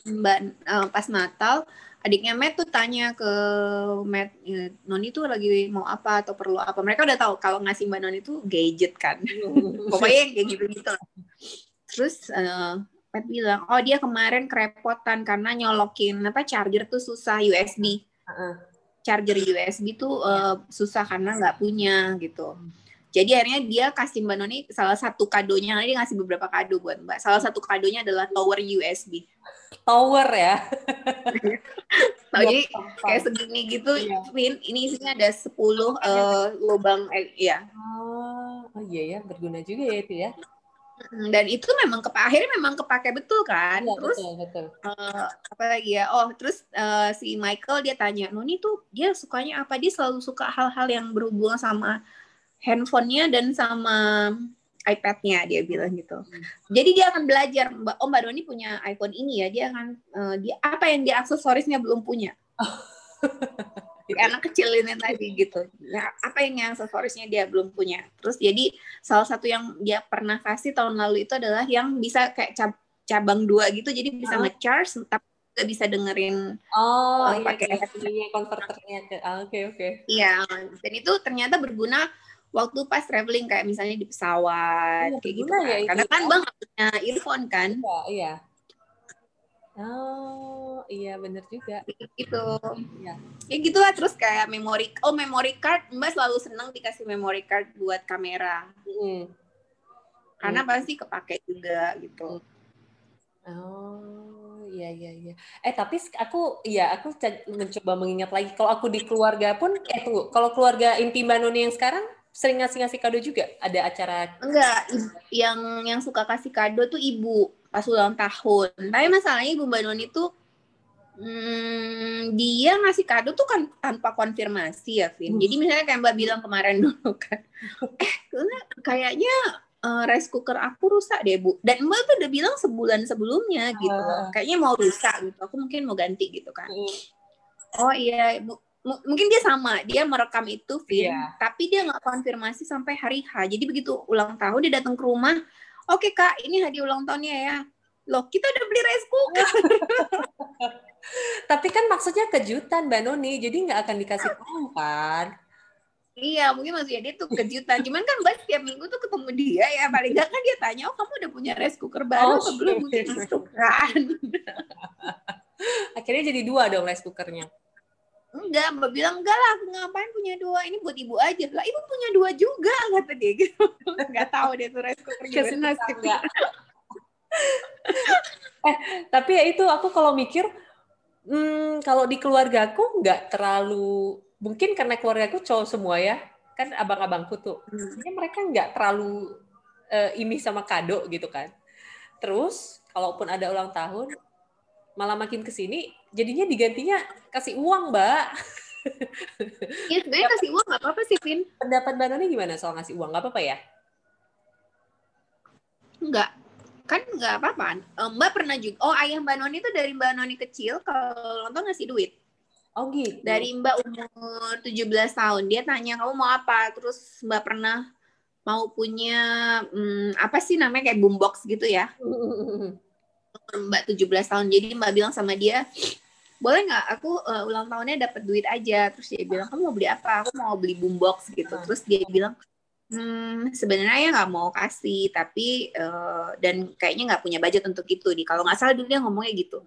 mbak eh, pas Natal adiknya Matt tuh tanya ke Matt, "Eh, Noni tuh lagi mau apa atau perlu apa? Mereka udah tahu kalau ngasih mbak Noni tuh gadget kan. pokoknya yang kayak gitu-gitu lah. Terus eh, Pat bilang, oh dia kemarin kerepotan karena nyolokin apa charger tuh susah USB. Charger USB tuh eh, susah karena nggak punya gitu. Jadi akhirnya dia kasih Mbak Noni salah satu kadonya, dia ngasih beberapa kado buat Mbak. Salah satu kadonya adalah tower USB. Tower ya. Nah, jadi kayak segini gitu, Iya. Vin, ini isinya ada 10 eh, lubang, eh, ya. Oh, oh iya ya, berguna juga ya itu ya. Dan itu memang kepa akhirnya memang kepake betul kan. Iya, Terus betul, betul. eh, apa lagi ya? Oh, terus eh, si Michael dia tanya, Noni tuh dia sukanya apa? Dia selalu suka hal-hal yang berhubungan sama handphonenya dan sama iPad-nya dia bilang gitu. Jadi dia akan belajar, Mbak, oh Mbak Noni punya iPhone ini ya, dia akan eh, dia apa yang dia aksesorisnya belum punya. Kayak anak kecil ini tadi gitu. Nah, apa yang yang aksesorisnya dia belum punya. Terus jadi salah satu yang dia pernah kasih tahun lalu itu adalah yang bisa kayak cab- cabang dua gitu, jadi bisa Oh. nge-charge tapi juga bisa dengerin Oh, Oh, iya, pakai iya, konverternya ke. ah, Oke, oke. Iya, dan itu ternyata berguna waktu pas traveling kayak misalnya di pesawat Iya, kayak gitu berguna kan. ya itu Karena kan ya. Bang punya earphone kan. Iya, iya. Oh, iya bener juga. Gitu. Iya. Ya gitulah terus kayak memory oh memory card Mbak selalu senang dikasih memory card buat kamera. Mm. Karena pasti kepake juga gitu. Oh, iya iya iya. Eh tapi aku iya aku mencoba mengingat lagi kalau aku di keluarga pun eh tunggu, kalau keluarga inti Mbak Noni yang sekarang sering ngasih-ngasih kado juga? Ada acara Enggak, yang yang suka kasih kado tuh ibu pas ulang tahun. Tapi masalahnya ibu Mbak Noni tuh hmm, dia ngasih kado tuh kan tanpa konfirmasi ya, Vin. Hmm. Jadi misalnya kayak Mbak bilang kemarin dulu kan, eh kayaknya eh, rice cooker aku rusak deh bu. Dan Mbak tuh udah bilang sebulan sebelumnya gitu. Ah. Kayaknya mau rusak gitu. Aku mungkin mau ganti gitu kan. Mm. Oh iya, Bu. M- mungkin dia sama, dia merekam itu, Vin, Iya. tapi dia nggak konfirmasi sampai hari H. Jadi begitu ulang tahun dia datang ke rumah, oke kak, ini hadiah ulang tahunnya ya. Loh, kita udah beli rice cooker. Tapi kan maksudnya kejutan Mbak Noni, jadi nggak akan dikasih tahu kan? Iya, mungkin maksudnya dia tuh kejutan. Cuman kan Mbak setiap minggu tuh ketemu dia ya. Paling nggak kan dia tanya, oh kamu udah punya rice cooker baru Oh, belum? Mungkin gitu kan. Akhirnya jadi dua dong rice cookernya. Enggak, Mbak bilang, enggak lah, aku ngapain punya dua? Ini buat ibu aja. Lah, ibu punya dua juga, kata dia gitu. Enggak tahu dia tuh nasibnya. tetangga. eh, tapi ya itu aku kalau mikir, hmm, kalau di keluarga aku nggak terlalu, mungkin karena keluarga aku cowok semua ya, kan abang-abangku tuh, Hmm. Mereka nggak terlalu eh, ini sama kado gitu kan. Terus, kalaupun ada ulang tahun, malah makin ke sini, jadinya digantinya kasih uang, Mbak. Iya, sebenarnya kasih uang nggak apa-apa sih, Vin. Pendapat Mbak Noni gimana soal ngasih uang? Nggak apa-apa ya? Enggak. Kan enggak apa-apa. Eh, Mbak pernah juga, oh ayah Mbak Noni itu dari Mbak Noni kecil, kalau nonton ngasih duit. Oh gitu. Dari Mbak umur 17 tahun. Dia tanya, kamu mau apa? Terus Mbak pernah mau punya, hmm, apa sih namanya, kayak boombox gitu ya. umur Mbak 17 tahun. Jadi Mbak bilang sama dia, boleh nggak aku uh, ulang tahunnya dapat duit aja. Terus dia bilang, kamu mau beli apa? Aku mau beli boombox gitu. Hmm. Terus dia bilang, hmm, sebenarnya ya nggak mau kasih, tapi uh, dan kayaknya nggak punya budget untuk itu. Di kalau nggak salah dulu dia ngomongnya gitu.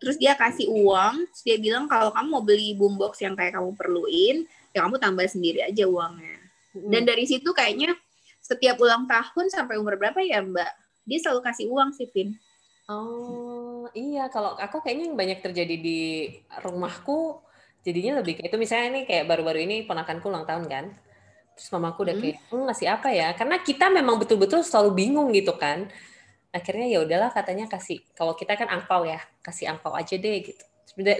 Terus dia kasih uang, terus dia bilang kalau kamu mau beli boombox yang kayak kamu perluin, ya kamu tambah sendiri aja uangnya. Dan dari situ kayaknya setiap ulang tahun sampai umur berapa ya Mbak? Dia selalu kasih uang sih, Vin. Oh iya, kalau aku kayaknya yang banyak terjadi di rumahku, jadinya lebih kayak itu misalnya nih kayak baru-baru ini ponakanku ulang tahun kan, terus mamaku udah Hmm. kayak "Hmm, ngasih apa ya? Karena kita memang betul-betul selalu bingung gitu kan. Akhirnya ya udahlah katanya kasih. Kalau kita kan angpau ya, kasih angpau aja deh gitu.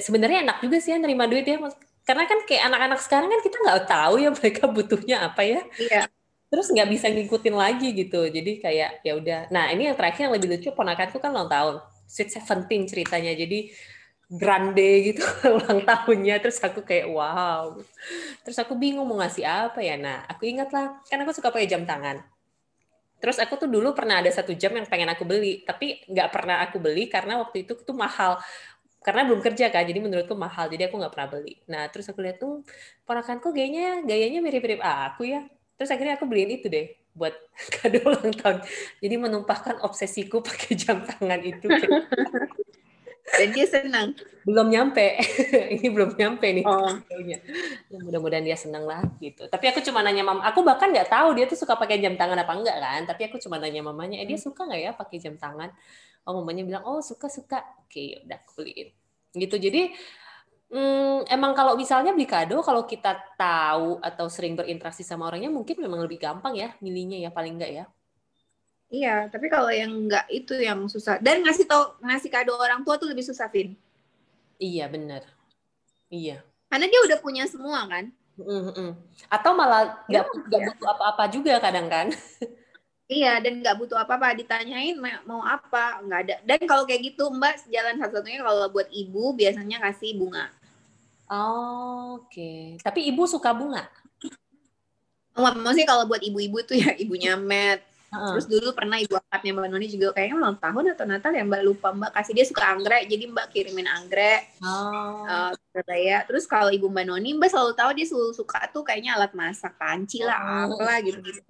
Sebenarnya- enak juga sih ya nerima duit ya, karena kan kayak anak-anak sekarang kan kita nggak tahu ya mereka butuhnya apa ya. Iya. Terus nggak bisa ngikutin lagi gitu. Jadi kayak ya udah. Nah ini yang terakhir yang lebih lucu ponakanku kan ulang tahun. Sweet seventeen ceritanya. Jadi grande gitu ulang tahunnya. Terus aku kayak wow. Terus aku bingung mau ngasih apa ya. Nah aku ingat lah kan aku suka pakai jam tangan. Terus aku tuh dulu pernah ada satu jam yang pengen aku beli. Tapi nggak pernah aku beli karena waktu itu tuh mahal. Karena belum kerja kan jadi menurutku mahal. Jadi aku nggak pernah beli. Nah terus aku lihat tuh ponakanku gayanya gayanya mirip-mirip aku ya terus akhirnya aku beliin itu deh buat kado ulang tahun. Jadi menumpahkan obsesiku pakai jam tangan itu. Dan dia senang. belum nyampe. Ini belum nyampe nih. Oh. Ya, mudah-mudahan dia seneng lah gitu. Tapi aku cuma nanya mam aku bahkan nggak tahu dia tuh suka pakai jam tangan apa enggak kan? Tapi aku cuma nanya mamanya eh dia suka nggak ya pakai jam tangan? Oh mamanya bilang oh suka suka. Oke ya udah aku beliin. Gitu. Jadi hmm, emang kalau misalnya beli kado kalau kita tahu atau sering berinteraksi sama orangnya mungkin memang lebih gampang ya milihnya ya paling enggak ya Iya, tapi kalau yang enggak itu yang susah. Dan ngasih tau ngasih kado orang tua tuh lebih susah, Vin. iya benar iya Karena dia udah punya semua kan. Mm-mm. atau malah nggak nggak iya. butuh apa-apa juga kadang kan Iya, dan nggak butuh apa-apa. Ditanyain ma- mau apa, nggak ada. Dan kalau kayak gitu, Mbak, jalan satu-satunya kalau buat ibu biasanya kasih bunga. Oh, Oke, tapi ibu suka bunga. Oh, maksudnya kalau buat ibu-ibu tuh ya ibunya Matt. Heeh. Terus dulu pernah ibu angkatnya Mbak Noni juga kayaknya ulang tahun atau Natal ya Mbak lupa Mbak kasih dia suka anggrek jadi Mbak kirimin anggrek Oh. uh, Surabaya. Terus kalau ibu Mbak Noni Mbak selalu tahu dia selalu suka tuh kayaknya alat masak panci lah Oh. apalah gitu gitu.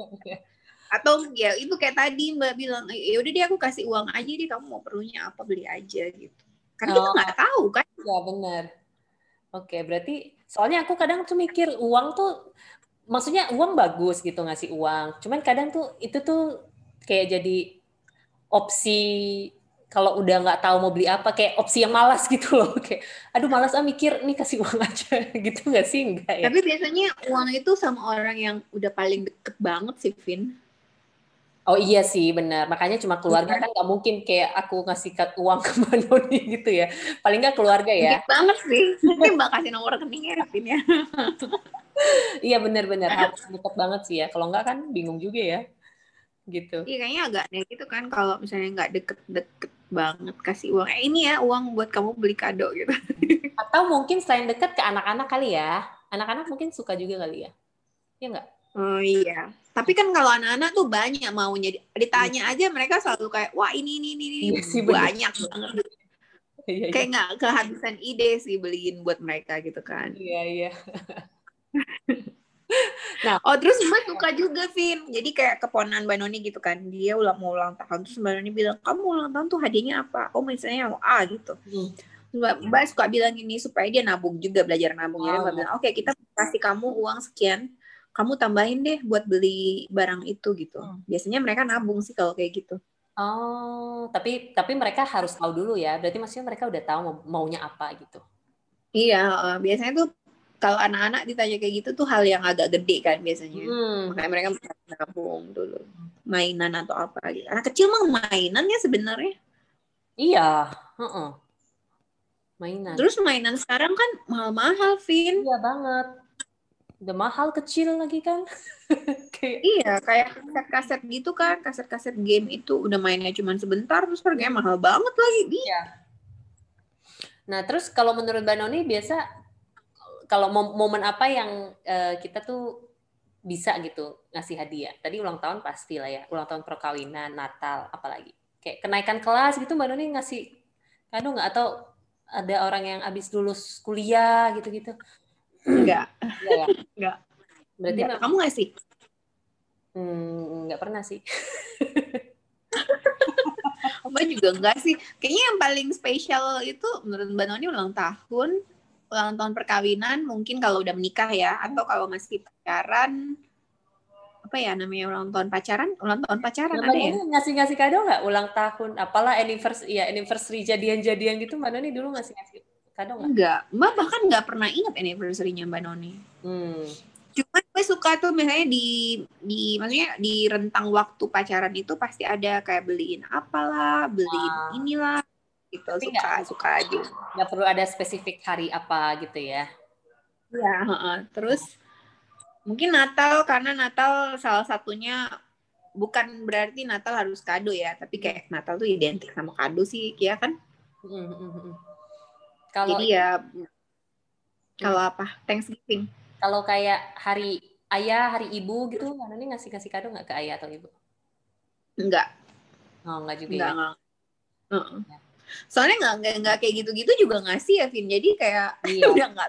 Atau ya itu kayak tadi Mbak bilang ya udah deh aku kasih uang aja deh kamu mau perlunya apa beli aja gitu. Kan kita Oh. nggak tahu kan. Ya benar. Oke, berarti soalnya aku kadang tuh mikir uang tuh maksudnya uang bagus gitu ngasih uang. Cuman kadang tuh itu tuh kayak jadi opsi kalau udah nggak tahu mau beli apa kayak opsi yang malas gitu loh kayak aduh malas ah mikir nih kasih uang aja gitu nggak sih enggak ya Tapi biasanya uang itu sama orang yang udah paling deket banget sih Vin. Oh iya sih benar makanya cuma keluarga kan nggak mungkin kayak aku ngasih kat uang ke Mbak Noni gitu ya paling nggak keluarga ya Dikit banget sih. Nanti Mbak kasih nomor rekeningnya ya Vin ya. Iya benar-benar harus deket banget sih ya. Kalau enggak kan bingung juga ya. Gitu. Iya kayaknya agak aneh gitu kan kalau misalnya nggak deket-deket banget kasih uang. Eh ini ya uang buat kamu beli kado gitu. Atau mungkin selain deket ke anak-anak kali ya. Anak-anak mungkin suka juga kali ya. Iya enggak? Oh iya. Tapi kan kalau anak-anak tuh banyak maunya. Ditanya aja mereka selalu kayak wah ini ini ini, ini Iya sih, bener. banyak banget. Iya, iya. Kayak nggak kehabisan ide sih beliin buat mereka gitu kan. Iya, iya. nah, oh terus Mbak suka juga, Vin. Jadi kayak keponan Mbak Noni gitu kan. Dia ulang mau ulang tahun terus Mbak Noni bilang, "Kamu ulang tahun tuh hadiahnya apa?" Oh, misalnya mau A gitu. Hmm. Mbak, Mbak suka bilang ini supaya dia nabung juga belajar nabung. Jadi Mbak bilang, "Oke, okay, kita kasih kamu uang sekian, kamu tambahin deh buat beli barang itu gitu." Hmm. Biasanya mereka nabung sih kalau kayak gitu. Oh, tapi tapi mereka harus tahu dulu ya. Berarti maksudnya mereka udah tahu maunya apa gitu. Iya, biasanya tuh kalau anak-anak ditanya kayak gitu tuh hal yang agak gede kan biasanya. Hmm. Makanya mereka nabung dulu. Mainan atau apa gitu. Anak kecil mah mainannya sebenarnya. Iya, uh -uh. Mainan. Terus mainan sekarang kan mahal-mahal, Vin. Iya banget. Udah mahal kecil lagi kan. kayak... Iya, kayak kaset-kaset gitu kan. Kaset-kaset game itu udah mainnya cuma sebentar, terus harganya mahal banget lagi. Iya. Nah, terus kalau menurut Mbak Noni biasa kalau momen apa yang uh, kita tuh bisa gitu ngasih hadiah? Tadi ulang tahun pasti lah ya, ulang tahun perkawinan, Natal, apalagi. Kayak kenaikan kelas gitu Mbak Noni ngasih kado nggak? Atau ada orang yang habis lulus kuliah gitu-gitu? Enggak. Enggak. Ya? Enggak. Berarti enggak. kamu ngasih? Hmm, enggak pernah sih. Mbak juga enggak sih. Kayaknya yang paling spesial itu menurut Mbak Noni ulang tahun, ulang tahun perkawinan mungkin kalau udah menikah ya atau kalau masih pacaran apa ya namanya ulang tahun pacaran ulang tahun pacaran ada ya ngasih ngasih kado nggak ulang tahun apalah anniversary ya anniversary jadian jadian gitu mbak Noni dulu ngasih ngasih kado nggak? Enggak. Mbak bahkan nggak pernah ingat anniversary-nya mbak Noni. Hmm. cuma gue suka tuh misalnya di di maksudnya di rentang waktu pacaran itu pasti ada kayak beliin apalah beliin ah. inilah gitu. Tapi suka gak, suka aja. nggak perlu ada spesifik hari apa gitu ya? Ya uh, terus mungkin Natal karena Natal salah satunya bukan berarti Natal harus kado ya tapi kayak Natal tuh identik sama kado sih ya kan kalau jadi ya kalau apa? Thanksgiving. Kalau kayak hari ayah hari ibu gitu mana nih ngasih kasih kado nggak ke ayah atau ibu? Enggak oh enggak juga enggak, ya? enggak. Uh -uh. Ya. Soalnya nggak nggak nggak kayak gitu-gitu juga ngasih ya Vin. Jadi kayak iya. udah nggak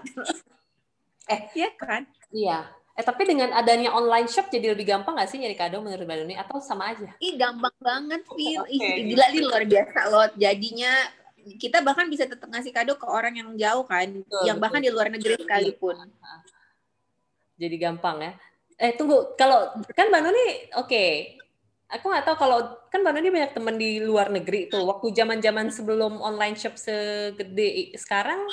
eh iya kan? iya. Eh tapi dengan adanya online shop jadi lebih gampang nggak sih nyari kado menurut Mbak Doni? Atau sama aja? Ih gampang banget Vin. Okay. ih gila nih luar biasa loh jadinya kita bahkan bisa tetap ngasih kado ke orang yang jauh kan betul, yang bahkan di luar negeri sekalipun jadi gampang ya eh tunggu kalau kan Mbak Noni oke okay aku nggak tahu kalau kan Mbak Noni banyak teman di luar negeri tuh. Waktu zaman-zaman sebelum online shop segede sekarang,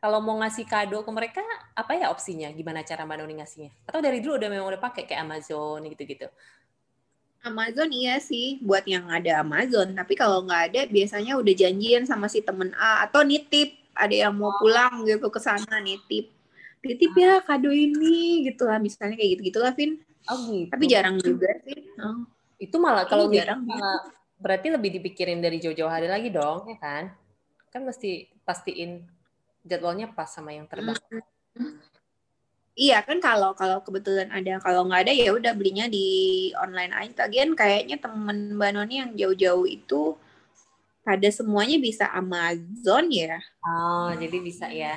kalau mau ngasih kado ke mereka, apa ya opsinya? Gimana cara Mbak Noni ngasihnya? Atau dari dulu udah memang udah pakai kayak Amazon gitu-gitu? Amazon iya sih, buat yang ada Amazon. Tapi kalau nggak ada, biasanya udah janjian sama si temen A atau nitip. Ada yang mau pulang gitu ke sana nitip. Nitip ya kado ini gitu lah, misalnya kayak gitu-gitu lah, Vin. Oh gitu. Tapi jarang juga sih. Oh. Itu malah kalau jarang malah berarti lebih dipikirin dari jauh-jauh hari lagi dong, ya kan? Kan mesti pastiin jadwalnya pas sama yang terbang. Iya kan kalau kalau kebetulan ada kalau nggak ada ya udah belinya di online aja. Lagian kayaknya temen Mbak Noni yang jauh-jauh itu pada semuanya bisa Amazon ya. Oh, jadi bisa ya.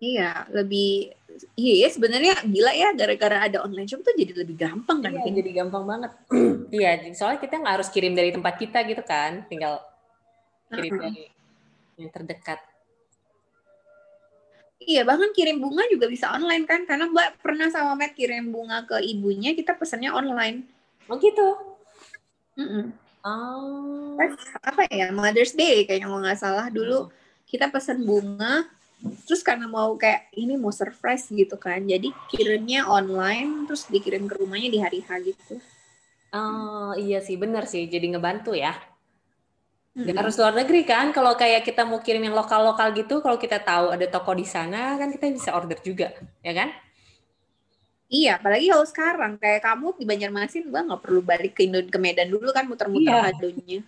Iya, lebih iya ya sebenarnya gila ya gara-gara ada online shop tuh jadi lebih gampang kan? Iya, jadi gampang banget. iya, soalnya kita nggak harus kirim dari tempat kita gitu kan, tinggal kirim uh -huh. dari yang terdekat. Iya, bahkan kirim bunga juga bisa online kan? Karena Mbak pernah sama Matt kirim bunga ke ibunya, kita pesannya online. Oh gitu? Mm -mm. Oh. Apa ya, Mother's Day kayaknya kalau nggak salah dulu kita pesan bunga, terus karena mau kayak ini mau surprise gitu kan jadi kirimnya online terus dikirim ke rumahnya di hari H gitu oh iya sih benar sih jadi ngebantu ya Gak harus luar negeri kan kalau kayak kita mau kirim yang lokal lokal gitu kalau kita tahu ada toko di sana kan kita bisa order juga ya kan Iya, apalagi kalau sekarang kayak kamu di Banjarmasin, gua nggak perlu balik ke Indo ke Medan dulu kan muter-muter iya. kadonya.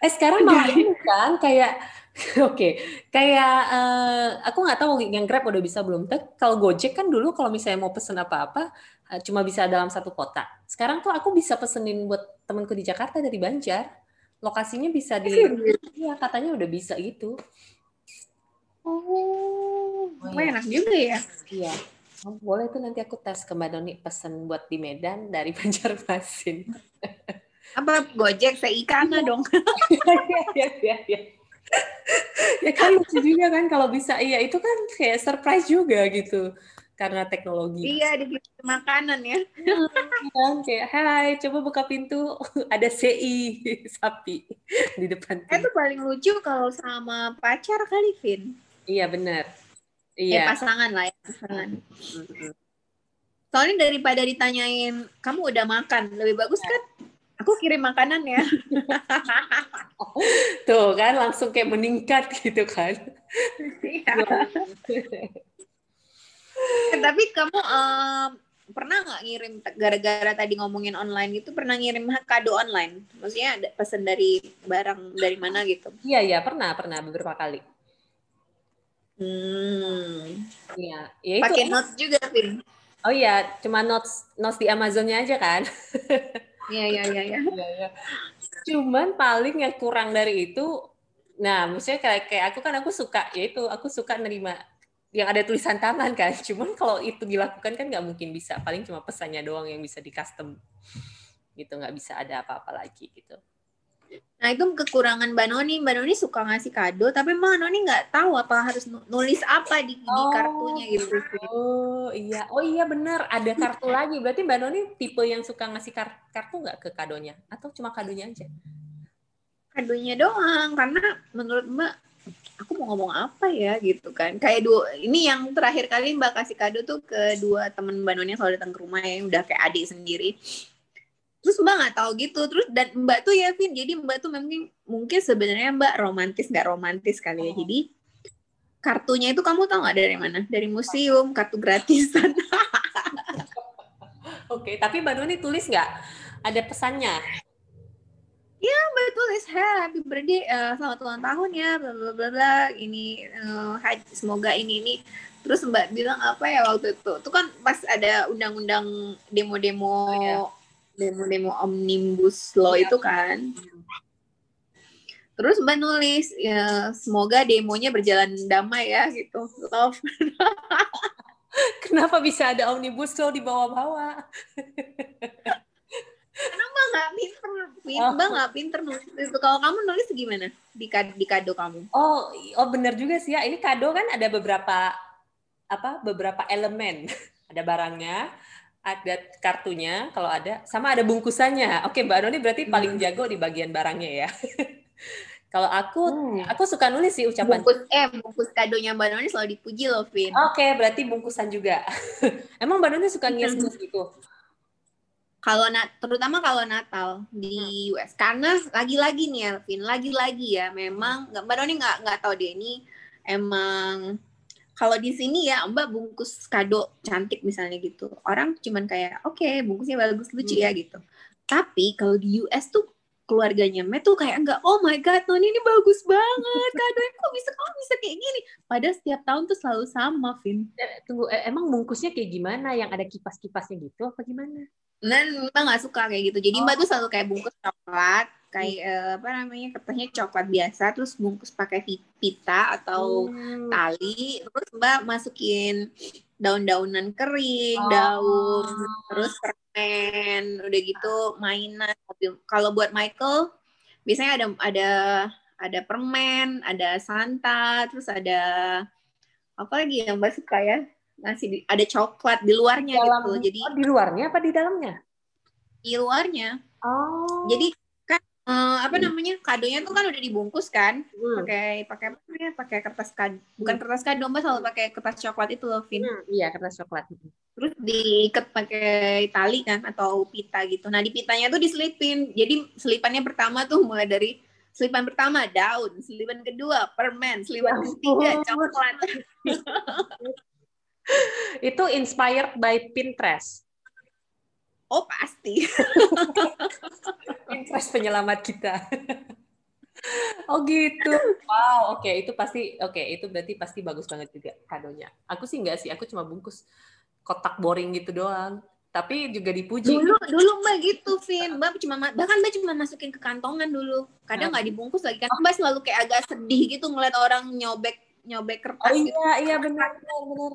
Eh sekarang mau kan kayak Oke, okay. kayak uh, aku nggak tahu yang Grab udah bisa belum. Tapi kalau Gojek kan dulu kalau misalnya mau pesen apa-apa uh, cuma bisa dalam satu kota. Sekarang tuh aku bisa pesenin buat temanku di Jakarta dari Banjar. Lokasinya bisa di, iya katanya udah bisa gitu. Oh, oh enak juga ya. Iya. Oh, boleh tuh nanti aku tes ke Mbak Doni pesen buat di Medan dari Banjarmasin. Apa Gojek seikana dong. Iya, iya, iya, iya. ya kan lucu juga kan kalau bisa iya itu kan kayak surprise juga gitu karena teknologi. Iya, di makanan ya. kan kayak hai coba buka pintu ada CI sapi di depan. Itu paling lucu kalau sama pacar kali Vin. Iya benar. Iya. Eh, pasangan lah ya pasangan. Soalnya daripada ditanyain kamu udah makan lebih bagus kan aku kirim makanan ya. Tuh kan langsung kayak meningkat gitu kan. Iya. Eh, tapi kamu um, pernah nggak ngirim gara-gara tadi ngomongin online itu pernah ngirim kado online? Maksudnya ada pesan dari barang dari mana gitu? Iya iya pernah pernah beberapa kali. Hmm. Iya. Ya Pakai notes juga, Vin. Oh iya, cuma notes notes di Amazonnya aja kan. Iya iya iya. iya. Cuman paling yang kurang dari itu, nah maksudnya kayak kayak aku kan aku suka, yaitu aku suka nerima yang ada tulisan tangan kan. Cuman kalau itu dilakukan kan nggak mungkin bisa. Paling cuma pesannya doang yang bisa di custom gitu, nggak bisa ada apa-apa lagi gitu. Nah itu kekurangan Mbak Noni. Mbak Noni suka ngasih kado, tapi Mbak Noni nggak tahu apa harus nulis apa di, oh, di kartunya gitu. Oh iya, oh iya benar. Ada kartu lagi. Berarti Mbak Noni tipe yang suka ngasih kartu nggak ke kadonya? Atau cuma kadonya aja? Kadonya doang, karena menurut Mbak aku mau ngomong apa ya gitu kan. Kayak dua ini yang terakhir kali mbak kasih kado tuh ke dua temen mbak Noni yang selalu datang ke rumah yang udah kayak adik sendiri. Terus mbak nggak tahu gitu terus dan mbak tuh ya Vin jadi mbak tuh mungkin mungkin sebenarnya mbak romantis nggak romantis kali ya. Oh. jadi kartunya itu kamu tahu nggak dari mana? Dari museum kartu gratisan. Oke tapi mbak Noni tulis nggak? Ada pesannya Ya, mbak tulis happy birthday, uh, selamat ulang tahun ya, bla bla bla bla. Ini uh, semoga ini ini. Terus mbak bilang apa ya waktu itu? Itu kan pas ada undang-undang demo-demo oh, ya demo-demo omnibus law ya. itu kan. Terus Mbak nulis ya semoga demonya berjalan damai ya gitu. Love. Kenapa bisa ada omnibus law di bawah-bawah? Kenapa nggak pinter, pinter oh. nggak pinter nulis itu. Kalau kamu nulis gimana di kado, di kado kamu? Oh, oh benar juga sih ya. Ini kado kan ada beberapa apa? Beberapa elemen. ada barangnya, ada kartunya kalau ada sama ada bungkusannya. Oke, Mbak Noni berarti hmm. paling jago di bagian barangnya ya. kalau aku hmm. aku suka nulis sih ucapan. Bungkus eh bungkus kadonya Mbak Noni selalu dipuji loh, Vin. Oke, berarti bungkusan juga. Emang Mbak Noni suka ngias-ngias gitu? Kalau nat terutama kalau Natal di hmm. US karena lagi-lagi nih Elvin, lagi-lagi ya memang Mbak Noni nggak nggak tahu deh ini emang kalau di sini ya Mbak bungkus kado cantik misalnya gitu. Orang cuman kayak oke okay, bungkusnya bagus lucu ya hmm. ya gitu. Tapi kalau di US tuh keluarganya Matt tuh kayak enggak oh my god Noni ini bagus banget kadonya kok bisa kok bisa kayak gini padahal setiap tahun tuh selalu sama Vin eh, tunggu eh, emang bungkusnya kayak gimana yang ada kipas-kipasnya gitu apa gimana nah Mbak nggak suka kayak gitu jadi oh. Mbak tuh selalu kayak bungkus coklat kayak uh, apa namanya kertasnya coklat biasa terus bungkus pakai pita atau hmm. tali terus mbak masukin daun-daunan kering oh. daun terus permen udah gitu mainan kalau buat Michael biasanya ada ada ada permen ada Santa terus ada apa lagi yang mbak suka ya ngasih di, ada coklat di luarnya Dalam, gitu jadi oh, di luarnya apa di dalamnya? Di luarnya. Oh. Jadi uh, apa hmm. namanya kadonya tuh kan udah dibungkus kan? Hmm. pakai pakai apa namanya pakai kertas kado bukan hmm. kertas kado mbak selalu pakai kertas coklat itu loh Vin. Hmm, iya kertas coklat. Terus diikat pakai tali kan atau pita gitu. Nah di pitanya tuh diselipin. Jadi selipannya pertama tuh mulai dari selipan pertama daun selipan kedua permen selipan ya ketiga coklat itu inspired by Pinterest Oh pasti. Pinterest penyelamat kita. oh gitu. Wow, oke okay. itu pasti oke okay. itu berarti pasti bagus banget juga kadonya. Aku sih enggak sih, aku cuma bungkus kotak boring gitu doang. Tapi juga dipuji. Dulu dulu Mbak gitu, Vin. Mbak cuma bahkan Mbak cuma masukin ke kantongan dulu. Kadang nggak dibungkus lagi kan. Mbak selalu kayak agak sedih gitu ngeliat orang nyobek nyobek kertas. Oh iya, gitu. iya benar benar benar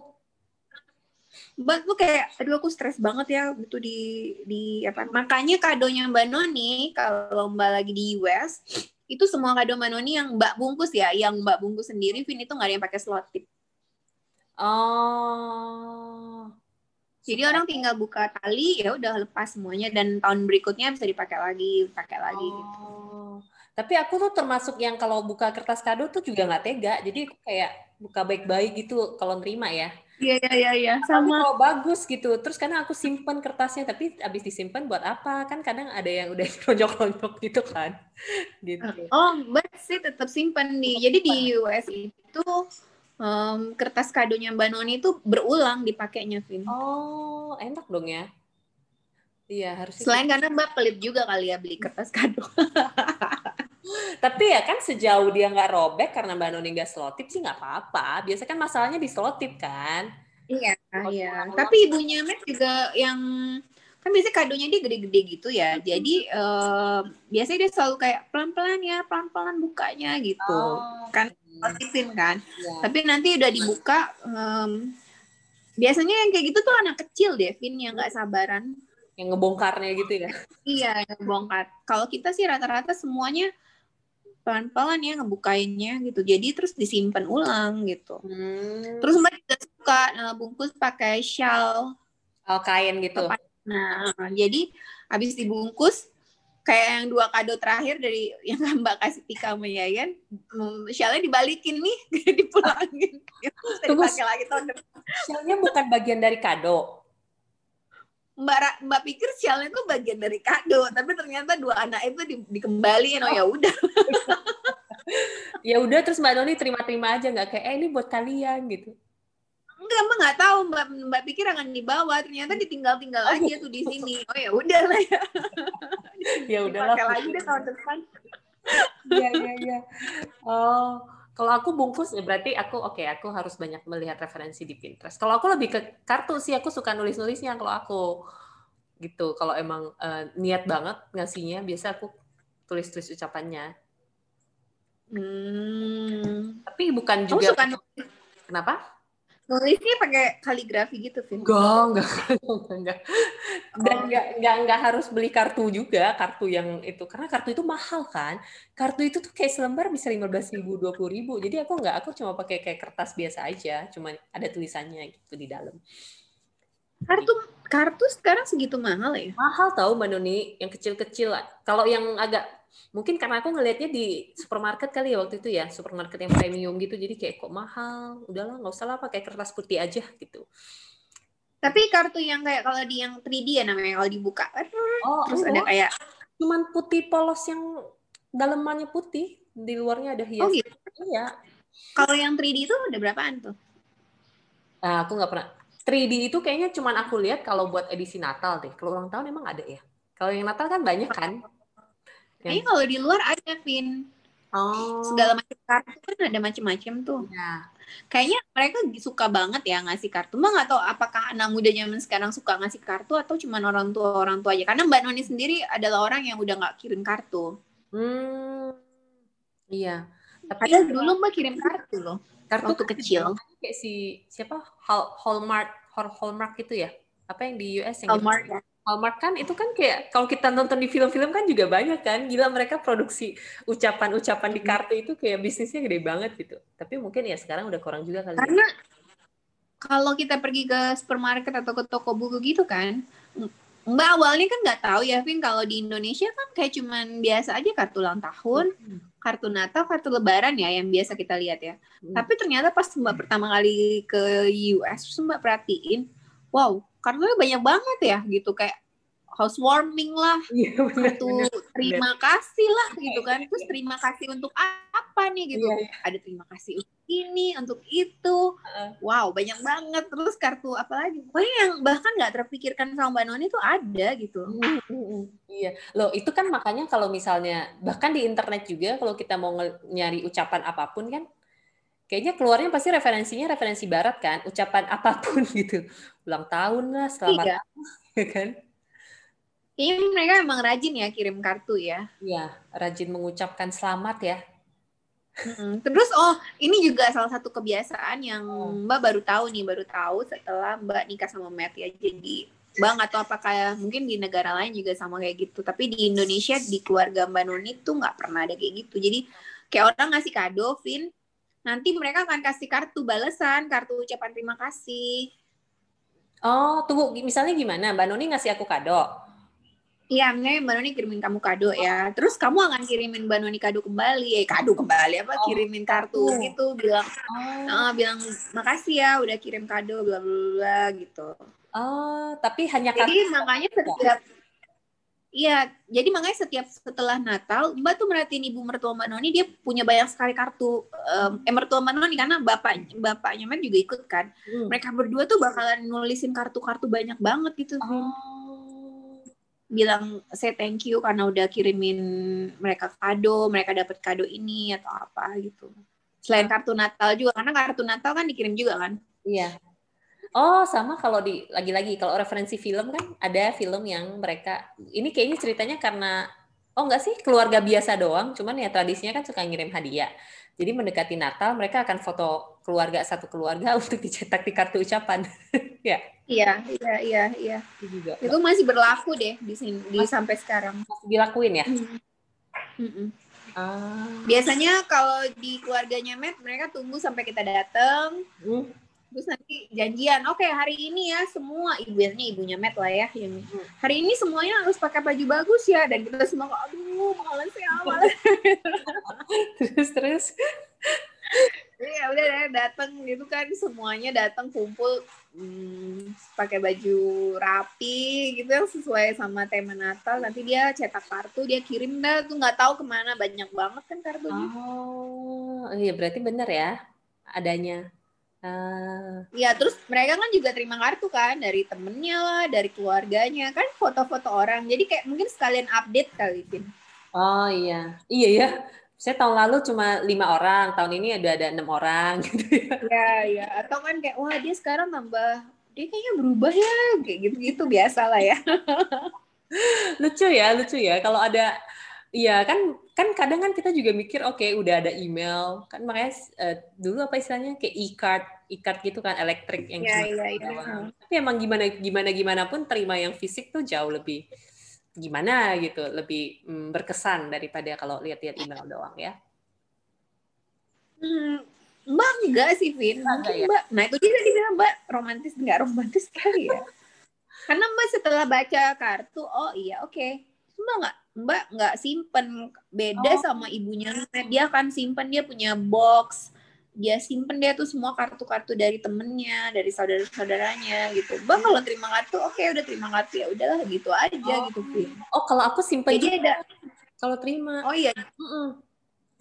Mbak tuh kayak, aduh aku stres banget ya gitu di di apa? Makanya kadonya Mbak Noni kalau Mbak lagi di US itu semua kado Mbak Noni yang Mbak bungkus ya, yang Mbak bungkus sendiri, Vin itu nggak ada yang pakai slot tip. Oh. Jadi orang tinggal buka tali ya udah lepas semuanya dan tahun berikutnya bisa dipakai lagi, pakai lagi oh. gitu. Tapi aku tuh termasuk yang kalau buka kertas kado tuh juga nggak tega. Jadi aku kayak buka baik-baik gitu kalau nerima ya. Iya iya iya iya sama. kalau bagus gitu. Terus karena aku simpen kertasnya tapi abis disimpan buat apa? Kan kadang ada yang udah lonjok-lonjok gitu kan. Gitu. Oh, Mbak sih tetap simpan di. Jadi di US itu em, kertas kadonya Mbak Noni itu berulang dipakainya, Vin. Oh, enak dong ya. Iya, harusnya. Selain karena Mbak pelit juga kali ya beli kertas kado. Tapi ya kan sejauh dia nggak robek karena Mbak Noni nggak selotip sih nggak apa-apa. Biasa kan masalahnya di selotip kan. Iya, Oh, iya. Tapi ibunya Matt juga yang kan biasanya kadonya dia gede-gede gitu ya. Jadi eh, biasanya dia selalu kayak pelan-pelan ya, pelan-pelan bukanya gitu. Kan selotipin kan. Iya. Tapi nanti udah dibuka em, biasanya yang kayak gitu tuh anak kecil deh, Vin, yang nggak sabaran. Yang ngebongkarnya gitu ya. Iya, yang bongkar. Kalau kita sih rata-rata semuanya pelan-pelan ya ngebukainnya gitu. Jadi terus disimpan ulang gitu. Hmm. Terus Mbak juga suka eh, bungkus pakai shawl. Oh, kain gitu. Nah, jadi habis dibungkus kayak yang dua kado terakhir dari yang Mbak kasih Tika sama Yayan, hmm, shawlnya dibalikin nih, dipulangin. Terus Tunggu. dipakai lagi tahun depan. Shellnya bukan bagian dari kado. Mbak Mbak pikir shawlnya itu bagian dari kado, tapi ternyata dua anak itu di, dikembaliin. Oh ya udah. Ya udah terus Mbak Noni terima-terima aja nggak kayak eh ini buat kalian gitu. Enggak, Mbak nggak tahu. Mbak Mbak pikir akan dibawa, ternyata ditinggal-tinggal aja tuh di sini. Oh ya udah lah ya. Ya udahlah. Lagi deh tahun depan. Iya iya iya. Oh, kalau aku bungkus ya berarti aku oke aku harus banyak melihat referensi di Pinterest. Kalau aku lebih ke kartu sih aku suka nulis-nulisnya kalau aku gitu. Kalau emang eh, niat banget ngasihnya biasa aku tulis-tulis ucapannya. Hmm. Tapi bukan Kamu juga suka nulis, kenapa? Nulisnya pakai kaligrafi gitu, Vin? Enggak, enggak, enggak. Dan Oh. enggak, enggak, enggak harus beli kartu juga, kartu yang itu. Karena kartu itu mahal kan. Kartu itu tuh kayak selembar bisa 15 ribu, 20 ribu. Jadi aku enggak, aku cuma pakai kayak kertas biasa aja. Cuma ada tulisannya gitu di dalam. Kartu kartu sekarang segitu mahal ya? Mahal tahu Mbak Noni, yang kecil-kecil. Kalau yang agak, mungkin karena aku ngelihatnya di supermarket kali ya waktu itu ya. Supermarket yang premium gitu. Jadi kayak kok mahal. Udahlah, nggak usah lah pakai kertas putih aja gitu. Tapi kartu yang kayak kalau di yang 3D ya namanya kalau dibuka Oh, terus ada kayak cuman putih polos yang dalemannya putih, di luarnya ada hias. oh gitu. Iya. Kalau yang 3D itu ada berapaan tuh? Nah, aku nggak pernah. 3D itu kayaknya cuman aku lihat kalau buat edisi Natal deh. Kalau ulang tahun emang ada ya. Kalau yang Natal kan banyak kan. Kayaknya kalau di luar ada Vin. Oh. Segala macam kartu kan ada macam-macam tuh. Ya. Kayaknya mereka suka banget ya ngasih kartu. Mbak nggak tahu apakah anak muda zaman sekarang suka ngasih kartu atau cuma orang tua orang tua aja. Karena Mbak Noni sendiri adalah orang yang udah nggak kirim kartu. Hmm. Iya. Tapi Padahal dulu Mbak kirim kartu loh. kartu waktu kecil. kayak si siapa Hall, Hallmark Hall, Hallmark itu ya. Apa yang di US yang Hallmark ya. Hallmark kan itu kan kayak kalau kita nonton di film-film kan juga banyak kan gila mereka produksi ucapan-ucapan di kartu itu kayak bisnisnya gede banget gitu tapi mungkin ya sekarang udah kurang juga kali ya. Karena kalau kita pergi ke supermarket atau ke toko buku gitu kan, Mbak awalnya kan nggak tahu ya, Vin, kalau di Indonesia kan kayak cuman biasa aja kartu ulang tahun, kartu Natal, kartu Lebaran ya yang biasa kita lihat ya. Hmm. Tapi ternyata pas Mbak pertama kali ke US, terus Mbak perhatiin, wow, kartunya banyak banget ya gitu kayak housewarming lah, iya benar kartu terima kasih lah gitu kan. Terus terima kasih untuk apa nih gitu. Iya, iya. Ada terima kasih untuk ini, untuk itu. Wow, banyak banget. Terus kartu apa lagi? Pokoknya yang bahkan nggak terpikirkan sama Mbak Noni itu ada gitu. iya loh itu kan makanya kalau misalnya bahkan di internet juga kalau kita mau nyari ucapan apa pun kan kayaknya keluarnya pasti referensinya referensi barat kan ucapan apa pun gitu ulang tahun lah selamat Iya. ya kan Kayaknya mereka emang rajin ya kirim kartu ya. Iya, rajin mengucapkan selamat ya. Mm-mm. Terus oh ini juga salah satu kebiasaan yang Oh. Mbak baru tahu nih baru tahu setelah Mbak nikah sama Matt ya jadi Bang atau apa kayak mungkin di negara lain juga sama kayak gitu tapi di Indonesia di keluarga Mbak Noni tuh nggak pernah ada kayak gitu jadi kayak orang ngasih kado Vin nanti mereka akan kasih kartu balasan kartu ucapan terima kasih Oh, tunggu, misalnya gimana? Mbak Noni ngasih aku kado. Iya, misalnya Mbak Noni kirimin kamu kado ya. Terus kamu akan kirimin Mbak Noni kado kembali. Eh, kado kembali apa? Oh, kirimin kartu kartu. gitu. Bilang, Oh, "Ah, bilang makasih ya udah kirim kado, bla bla bla gitu. oh tapi hanya kartu. Jadi makanya setiap Iya, jadi makanya setiap setelah Natal, Mbak tuh merhatiin ibu mertua Mbak Noni, dia punya banyak sekali kartu. Em, eh, mertua Mbak Noni karena bapak bapaknya Matt juga ikut kan. Hmm. Mereka berdua tuh bakalan nulisin kartu-kartu banyak banget gitu. Oh. bilang say thank you karena udah kirimin mereka kado, mereka dapat kado ini atau apa gitu. Selain kartu Natal juga, karena kartu Natal kan dikirim juga kan. Iya. Oh, sama kalau di lagi-lagi kalau referensi film kan ada film yang mereka ini kayaknya ceritanya karena oh enggak sih keluarga biasa doang, cuman ya tradisinya kan suka ngirim hadiah. Jadi mendekati Natal mereka akan foto keluarga satu keluarga untuk dicetak di kartu ucapan. ya, Iya, iya, iya, iya. itu juga Itu masih berlaku deh di sini di sampai sekarang. masih dilakuin ya. Mm-mm. Ah. Biasanya kalau di keluarganya Matt, mereka tunggu sampai kita datang, Hmm. Terus nanti janjian. Oke, hari ini ya semua ibunya ibunya Matt lah ya, yang hari ini semuanya harus pakai baju bagus ya, dan kita semua kok, aduh, malas ya, malas. terus terus. Iya udah deh datang gitu kan semuanya datang kumpul hmm, pakai baju rapi gitu yang sesuai sama tema Natal nanti dia cetak kartu dia kirim dah tuh nggak tahu ke mana banyak banget kan kartunya Oh, iya berarti benar ya adanya. Ah. ya terus mereka kan juga terima kartu kan dari temennya lah dari keluarganya kan foto-foto orang jadi kayak mungkin sekalian update kali Vin Oh iya, iya ya. Saya tahun lalu cuma lima orang, tahun ini ada ada enam orang gitu ya. ya ya atau kan kayak wah dia sekarang nambah dia kayaknya berubah ya kayak gitu-gitu biasa lah ya Lucu ya, lucu ya. Kalau ada, iya kan kan kadang kan kita juga mikir, oke udah ada email, kan makanya eh, dulu apa istilahnya kayak e-card, e-card gitu kan elektrik yang Iya, cuma iya. doang. Tapi emang gimana gimana gimana pun terima yang fisik tuh jauh lebih gimana gitu, lebih mm, berkesan daripada kalau lihat-lihat email doang ya. Hmm, Mbak enggak sih, Vin. Mungkin ya? Mbak, nah itu dia tadi bilang Mbak romantis, enggak romantis kali ya. Karena Mbak setelah baca kartu, oh iya oke. Mbak enggak, Mbak enggak simpen. Beda Oh. sama ibunya. Dia kan simpen, dia punya box. Dia simpen dia tuh semua kartu-kartu dari temennya, dari saudara-saudaranya gitu. Mbak kalau terima kartu, oke udah terima kartu ya udahlah gitu aja Oh. gitu, Vin. Oh kalau aku simpen Jadi juga ada, kalau terima. oh iya, Mm-mm.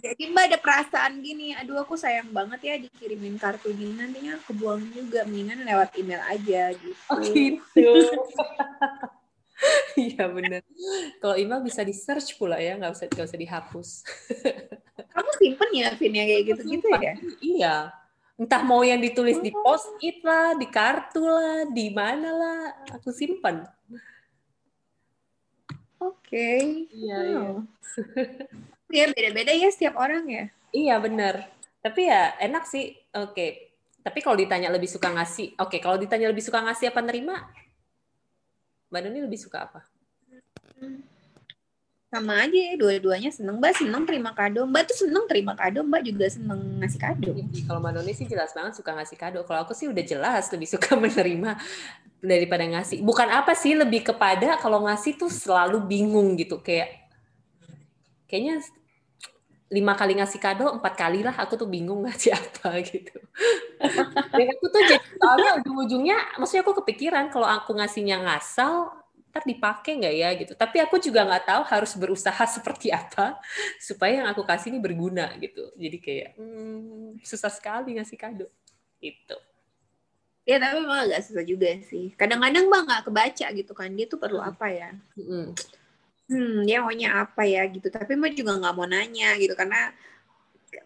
Jadi mbak ada perasaan gini, aduh aku sayang banget ya dikirimin kartu gini nantinya kebuang juga, mendingan lewat email aja gitu. Oh gitu. Iya benar. Kalau email bisa di search pula ya, nggak usah nggak usah dihapus. Kamu simpen ya, Vin ya kayak gitu-gitu ya? Iya. Entah mau yang ditulis di post it lah, di kartu lah, di mana lah, aku simpan. Oke. Iya Oh. Ya beda-beda ya setiap orang ya. Iya benar. Tapi ya enak sih. Oke. Tapi kalau ditanya lebih suka ngasih, oke. Kalau ditanya lebih suka ngasih apa nerima, Mbak Doni lebih suka apa? Sama aja ya, dua-duanya seneng. Mbak seneng terima kado. Mbak tuh seneng terima kado, Mbak juga seneng ngasih kado. Kalau Mbak Doni sih jelas banget suka ngasih kado. Kalau aku sih udah jelas lebih suka menerima daripada ngasih. Bukan apa sih, lebih kepada kalau ngasih tuh selalu bingung gitu. Kayak kayaknya lima kali ngasih kado, empat kali lah aku tuh bingung ngasih apa gitu. Dan aku tuh jadi soalnya ujung-ujungnya, maksudnya aku kepikiran kalau aku ngasihnya ngasal, ntar dipakai nggak ya gitu. Tapi aku juga nggak tahu harus berusaha seperti apa supaya yang aku kasih ini berguna gitu. Jadi kayak hmm, susah sekali ngasih kado. Itu. Ya tapi emang agak susah juga sih. Kadang-kadang Mbak nggak kebaca gitu kan, dia tuh perlu apa ya. Mm. hmm dia maunya apa ya gitu tapi mbak juga nggak mau nanya gitu karena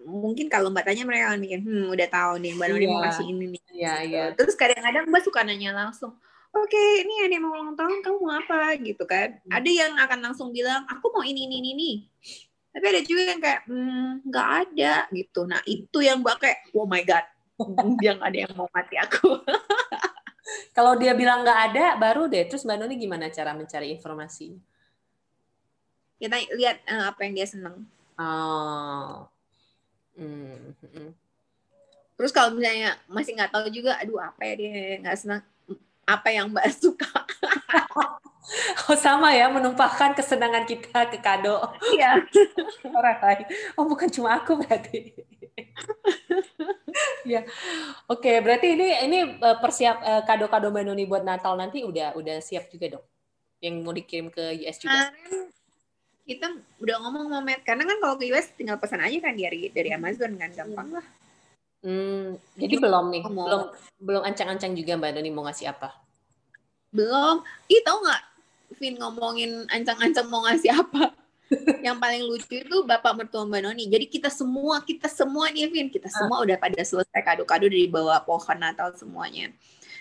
mungkin kalau mbak tanya mereka akan mikir hmm udah tahu nih mbak mau Iya. kasih ini nih Iya, gitu. iya. terus kadang-kadang mbak suka nanya langsung oke ini ada yang mau ulang tahun kamu mau apa gitu kan Hmm. ada yang akan langsung bilang aku mau ini ini ini ini tapi ada juga yang kayak "Hmm, nggak ada gitu nah itu yang mbak kayak oh my god yang ada yang mau mati aku Kalau dia bilang nggak ada, baru deh. Terus Mbak Noni gimana cara mencari informasi? Kita lihat eh, apa yang dia seneng Oh. Hmm. hmm. terus kalau misalnya masih nggak tahu juga aduh apa ya dia nggak senang apa yang mbak suka Oh sama ya, menumpahkan kesenangan kita ke kado iya orang lain. Oh bukan cuma aku berarti. ya, oke. berarti ini ini eh, persiap eh, kado-kado Mbak Noni buat Natal nanti udah udah siap juga dong, yang mau dikirim ke US juga. kemarin kita udah ngomong sama Matt. Karena kan kalau ke US tinggal pesan aja kan dari dari Amazon kan gampang. Lah Hmm, jadi belum nih, Mau- belum belum ancang-ancang juga Mbak Noni mau ngasih apa? belum. Ih tau nggak Vin ngomongin ancang-ancang mau ngasih apa? Yang paling lucu itu bapak mertua Mbak Noni. Jadi kita semua kita semua nih Vin. Kita semua udah pada selesai kado-kado dari bawah pohon Natal semuanya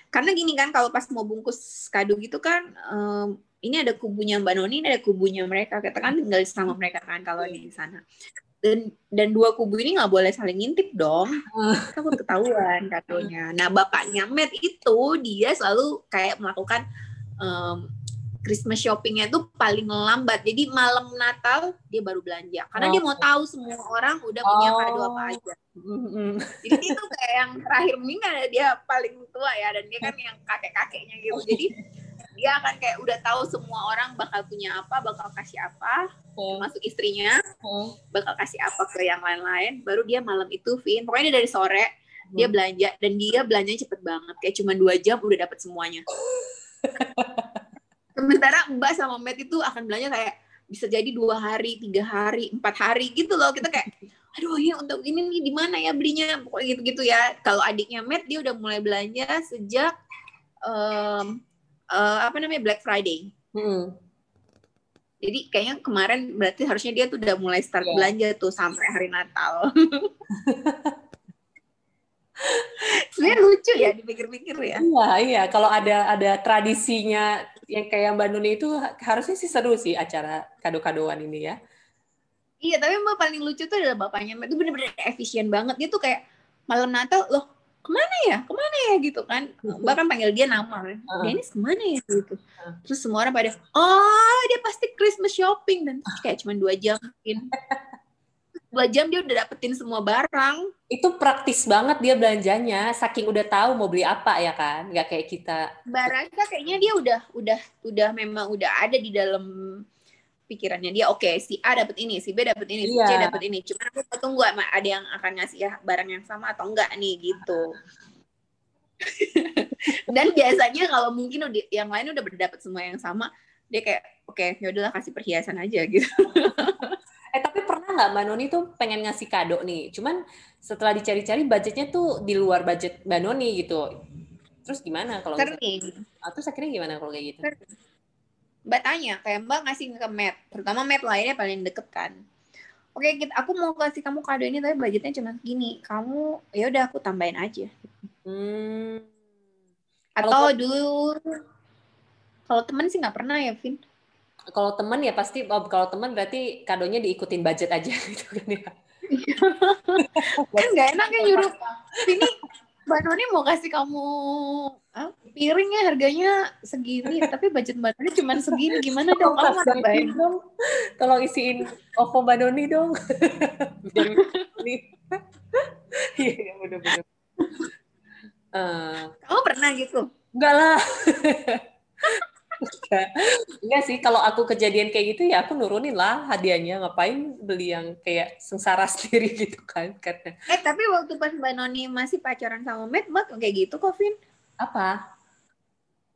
karena gini kan kalau pas mau bungkus kado gitu kan em, ini ada kubunya Mbak Noni ini ada kubunya mereka. Kita kan tinggal sama mereka kan kalau di sana. Dan dan dua kubu ini nggak boleh saling ngintip dong. Takut ketahuan kadonya. Nah bapaknya Matt itu dia selalu kayak melakukan em, Christmas shoppingnya itu paling lambat. Jadi malam Natal dia baru belanja. Karena dia mau tahu semua orang udah punya kado apa Oh. aja. Hmm, jadi dia tuh kayak yang terakhir meninggal dia paling tua ya. Dan dia kan yang kakek kakeknya gitu. Jadi dia akan kayak udah tahu semua orang bakal punya apa bakal kasih apa. Termasuk istrinya bakal kasih apa ke yang lain-lain. Baru dia malam itu Vin. Pokoknya dia dari sore dia belanja. Dan dia belanjanya cepet banget. Kayak cuma dua jam udah dapet semuanya sementara Mbak sama Matt itu akan belanja kayak bisa jadi dua hari tiga hari empat hari gitu loh kita kayak aduh ya untuk ini nih di mana ya belinya pokoknya gitu-gitu ya kalau adiknya Matt dia udah mulai belanja sejak em, eh, apa namanya Black Friday Hmm. jadi kayaknya kemarin berarti harusnya dia tuh udah mulai start Iya. belanja tuh sampai hari Natal. Sebenarnya lucu ya dipikir-pikir ya. Iya, iya. Kalau ada ada tradisinya yang kayak Mbak Nuni itu harusnya sih seru sih acara kado-kadoan ini ya. Iya, tapi mbak paling lucu tuh adalah bapaknya. Itu bener-bener efisien banget. Dia tuh kayak malam Natal, loh ke mana ya? Ke mana ya gitu kan? Mbak kan panggil dia nama kan. Heeh. Dennis ke mana ya gitu. Terus semua orang pada, oh dia pasti Christmas shopping. Dan kayak cuma dua jam mungkin. Dua jam dia udah dapetin semua barang. Itu praktis banget dia belanjanya, saking udah tahu mau beli apa ya kan, nggak kayak kita. Rasa kayaknya dia udah udah udah memang udah ada di dalam pikirannya dia oke si A dapat ini si B dapat ini si C Iya. dapat ini cuma aku tunggu ada yang akan ngasih ya barang yang sama atau enggak nih gitu dan biasanya kalau mungkin udah, yang lain udah dapat semua yang sama dia kayak oke ya udahlah kasih perhiasan aja gitu nggak Mbak Noni tuh pengen ngasih kado nih, cuman setelah dicari-cari budgetnya tuh di luar budget Mbak Noni gitu. Terus gimana kalau misalnya- sering Ah, terus akhirnya gimana kalau kayak gitu? Mbak tanya kayak Mbak ngasih ke Matt terutama Matt lainnya paling deket kan. Oke kita, aku mau kasih kamu kado ini tapi budgetnya cuma segini. Kamu ya udah aku tambahin aja. Hmm. atau dulu kalau temen sih nggak pernah ya Vin Kalau teman ya pasti, oh, kalau teman berarti kadonya diikutin budget aja gitu kan ya. kan nggak enak ya nyuruh sini Mbak Noni mau kasih kamu ah, piring ya harganya segini tapi budget Mbak Noni cuma segini gimana dong kamu tambahin dong. Tolong isiin OVO Mbak Noni dong. Biar ini. Iya, iya, bener-bener. Eh, kamu pernah gitu enggak lah. Enggak. Enggak sih, kalau aku kejadian kayak gitu ya aku nurunin lah hadiahnya. Ngapain beli yang kayak sengsara sendiri gitu kan. Karena eh tapi waktu pas Mbak Noni masih pacaran sama Matt Mbak kayak gitu kok Vin apa?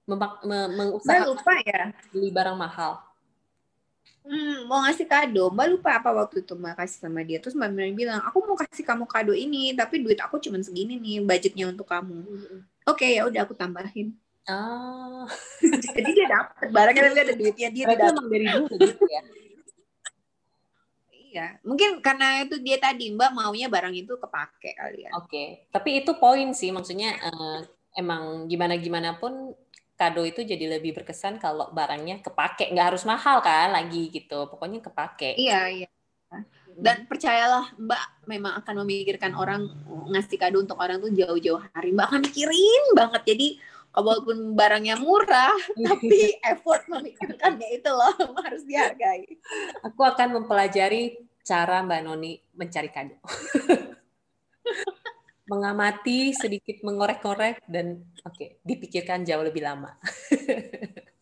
Memak, me, Mbak mengusahakan lupa ya beli barang mahal. Hmm, mau ngasih kado, Mbak lupa apa waktu itu Mbak kasih sama dia. Terus Mbak Mirna bilang, aku mau kasih kamu kado ini, tapi duit aku cuma segini nih, budgetnya untuk kamu. Oke, ya udah aku tambahin. Ah, Jadi dia dapet barangnya tapi ada duitnya dia berarti tidak. emang dari dulu gitu ya. Iya, mungkin karena itu dia tadi Mbak maunya barang itu kepake kali ya. Oke, tapi itu poin sih, maksudnya eh, emang gimana gimana pun kado itu jadi lebih berkesan kalau barangnya kepake, nggak harus mahal kan lagi gitu, pokoknya kepake. Iya, iya. dan percayalah Mbak memang akan memikirkan orang ngasih kado untuk orang tuh jauh-jauh hari Mbak akan mikirin banget jadi walaupun barangnya murah tapi effort memikirkannya itu loh harus dihargai. Aku akan mempelajari cara Mbak Noni mencari kado. Mengamati sedikit mengorek-korek dan oke okay, dipikirkan jauh lebih lama.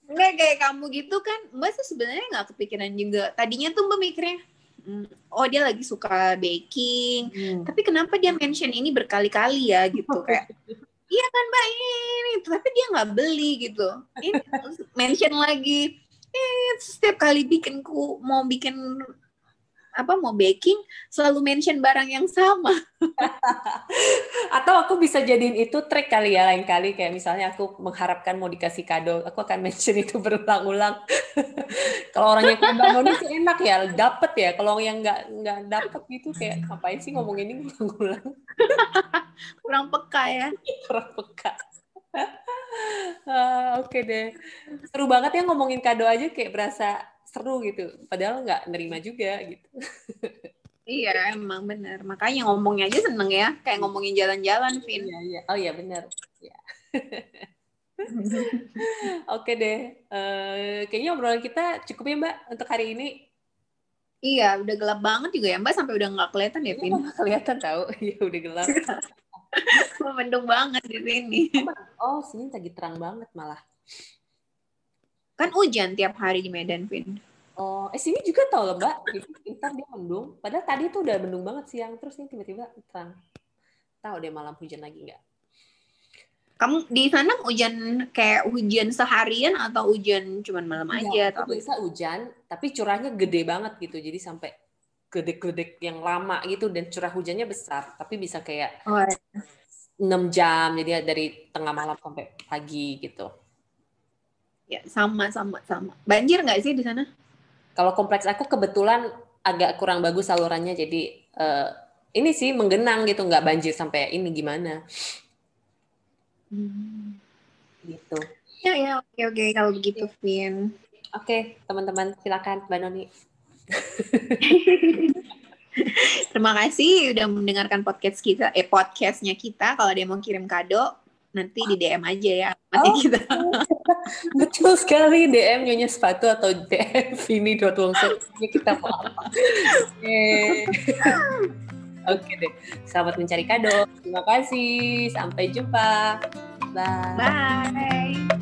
Enggak kayak kamu gitu kan Mbak tuh sebenarnya nggak kepikiran juga. Tadinya tuh Mbak mikirnya hmm, oh dia lagi suka baking hmm. tapi kenapa dia mention ini berkali-kali ya? Gitu kayak iya kan mbak ini tapi dia nggak beli gitu. Ini mention lagi eh setiap kali bikin ku mau bikin apa mau baking selalu mention barang yang sama. Atau aku bisa jadiin itu trik kali ya lain kali kayak misalnya aku mengharapkan mau dikasih kado, aku akan mention itu berulang-ulang. Kalau orangnya Mbak sih enak ya, dapet ya. Kalau yang nggak nggak dapet gitu kayak ngapain sih ngomong ini berulang-ulang. Kurang peka ya. Kurang peka. uh, Oke okay deh. Seru banget ya ngomongin kado aja kayak berasa seru gitu padahal nggak nerima juga gitu iya emang bener makanya ngomongnya aja seneng ya kayak ngomongin jalan-jalan Vin iya, iya. oh iya bener ya. oke deh uh, kayaknya obrolan kita cukup ya mbak untuk hari ini Iya, udah gelap banget juga ya Mbak, sampai udah nggak kelihatan ya, Vin? Nggak kelihatan tahu, iya udah gelap. Mendung banget di sini. Oh, sini lagi terang banget malah. Kan hujan tiap hari di Medan, Vin. Oh, eh sini juga tau loh, Mbak. Ntar dia mendung. Padahal tadi tuh udah mendung banget siang. Terus ini tiba-tiba terang. Tahu deh malam hujan lagi nggak? Kamu di sana hujan kayak hujan seharian atau hujan cuman malam iya, aja? Ya, atau bisa hujan, tapi curahnya gede banget gitu. Jadi sampai gede-gede yang lama gitu dan curah hujannya besar. Tapi bisa kayak oh, ya. 6 jam. Jadi dari tengah malam sampai pagi gitu. Ya, sama sama sama. Banjir nggak sih di sana? Kalau kompleks aku kebetulan agak kurang bagus salurannya, jadi uh, ini sih menggenang gitu, nggak banjir sampai ini gimana. Hmm. Gitu. Ya ya oke oke kalau begitu, Vin. Oke teman-teman silakan Mbak Noni. Terima kasih udah mendengarkan podcast kita, eh podcastnya kita. Kalau dia mau kirim kado, nanti di DM aja ya masih oh, kita. Betul sekali DM nyonya sepatu atau DM Vini dot Wongso kita mau apa. Oke deh, selamat mencari kado. Terima kasih. Sampai jumpa. Bye. Bye.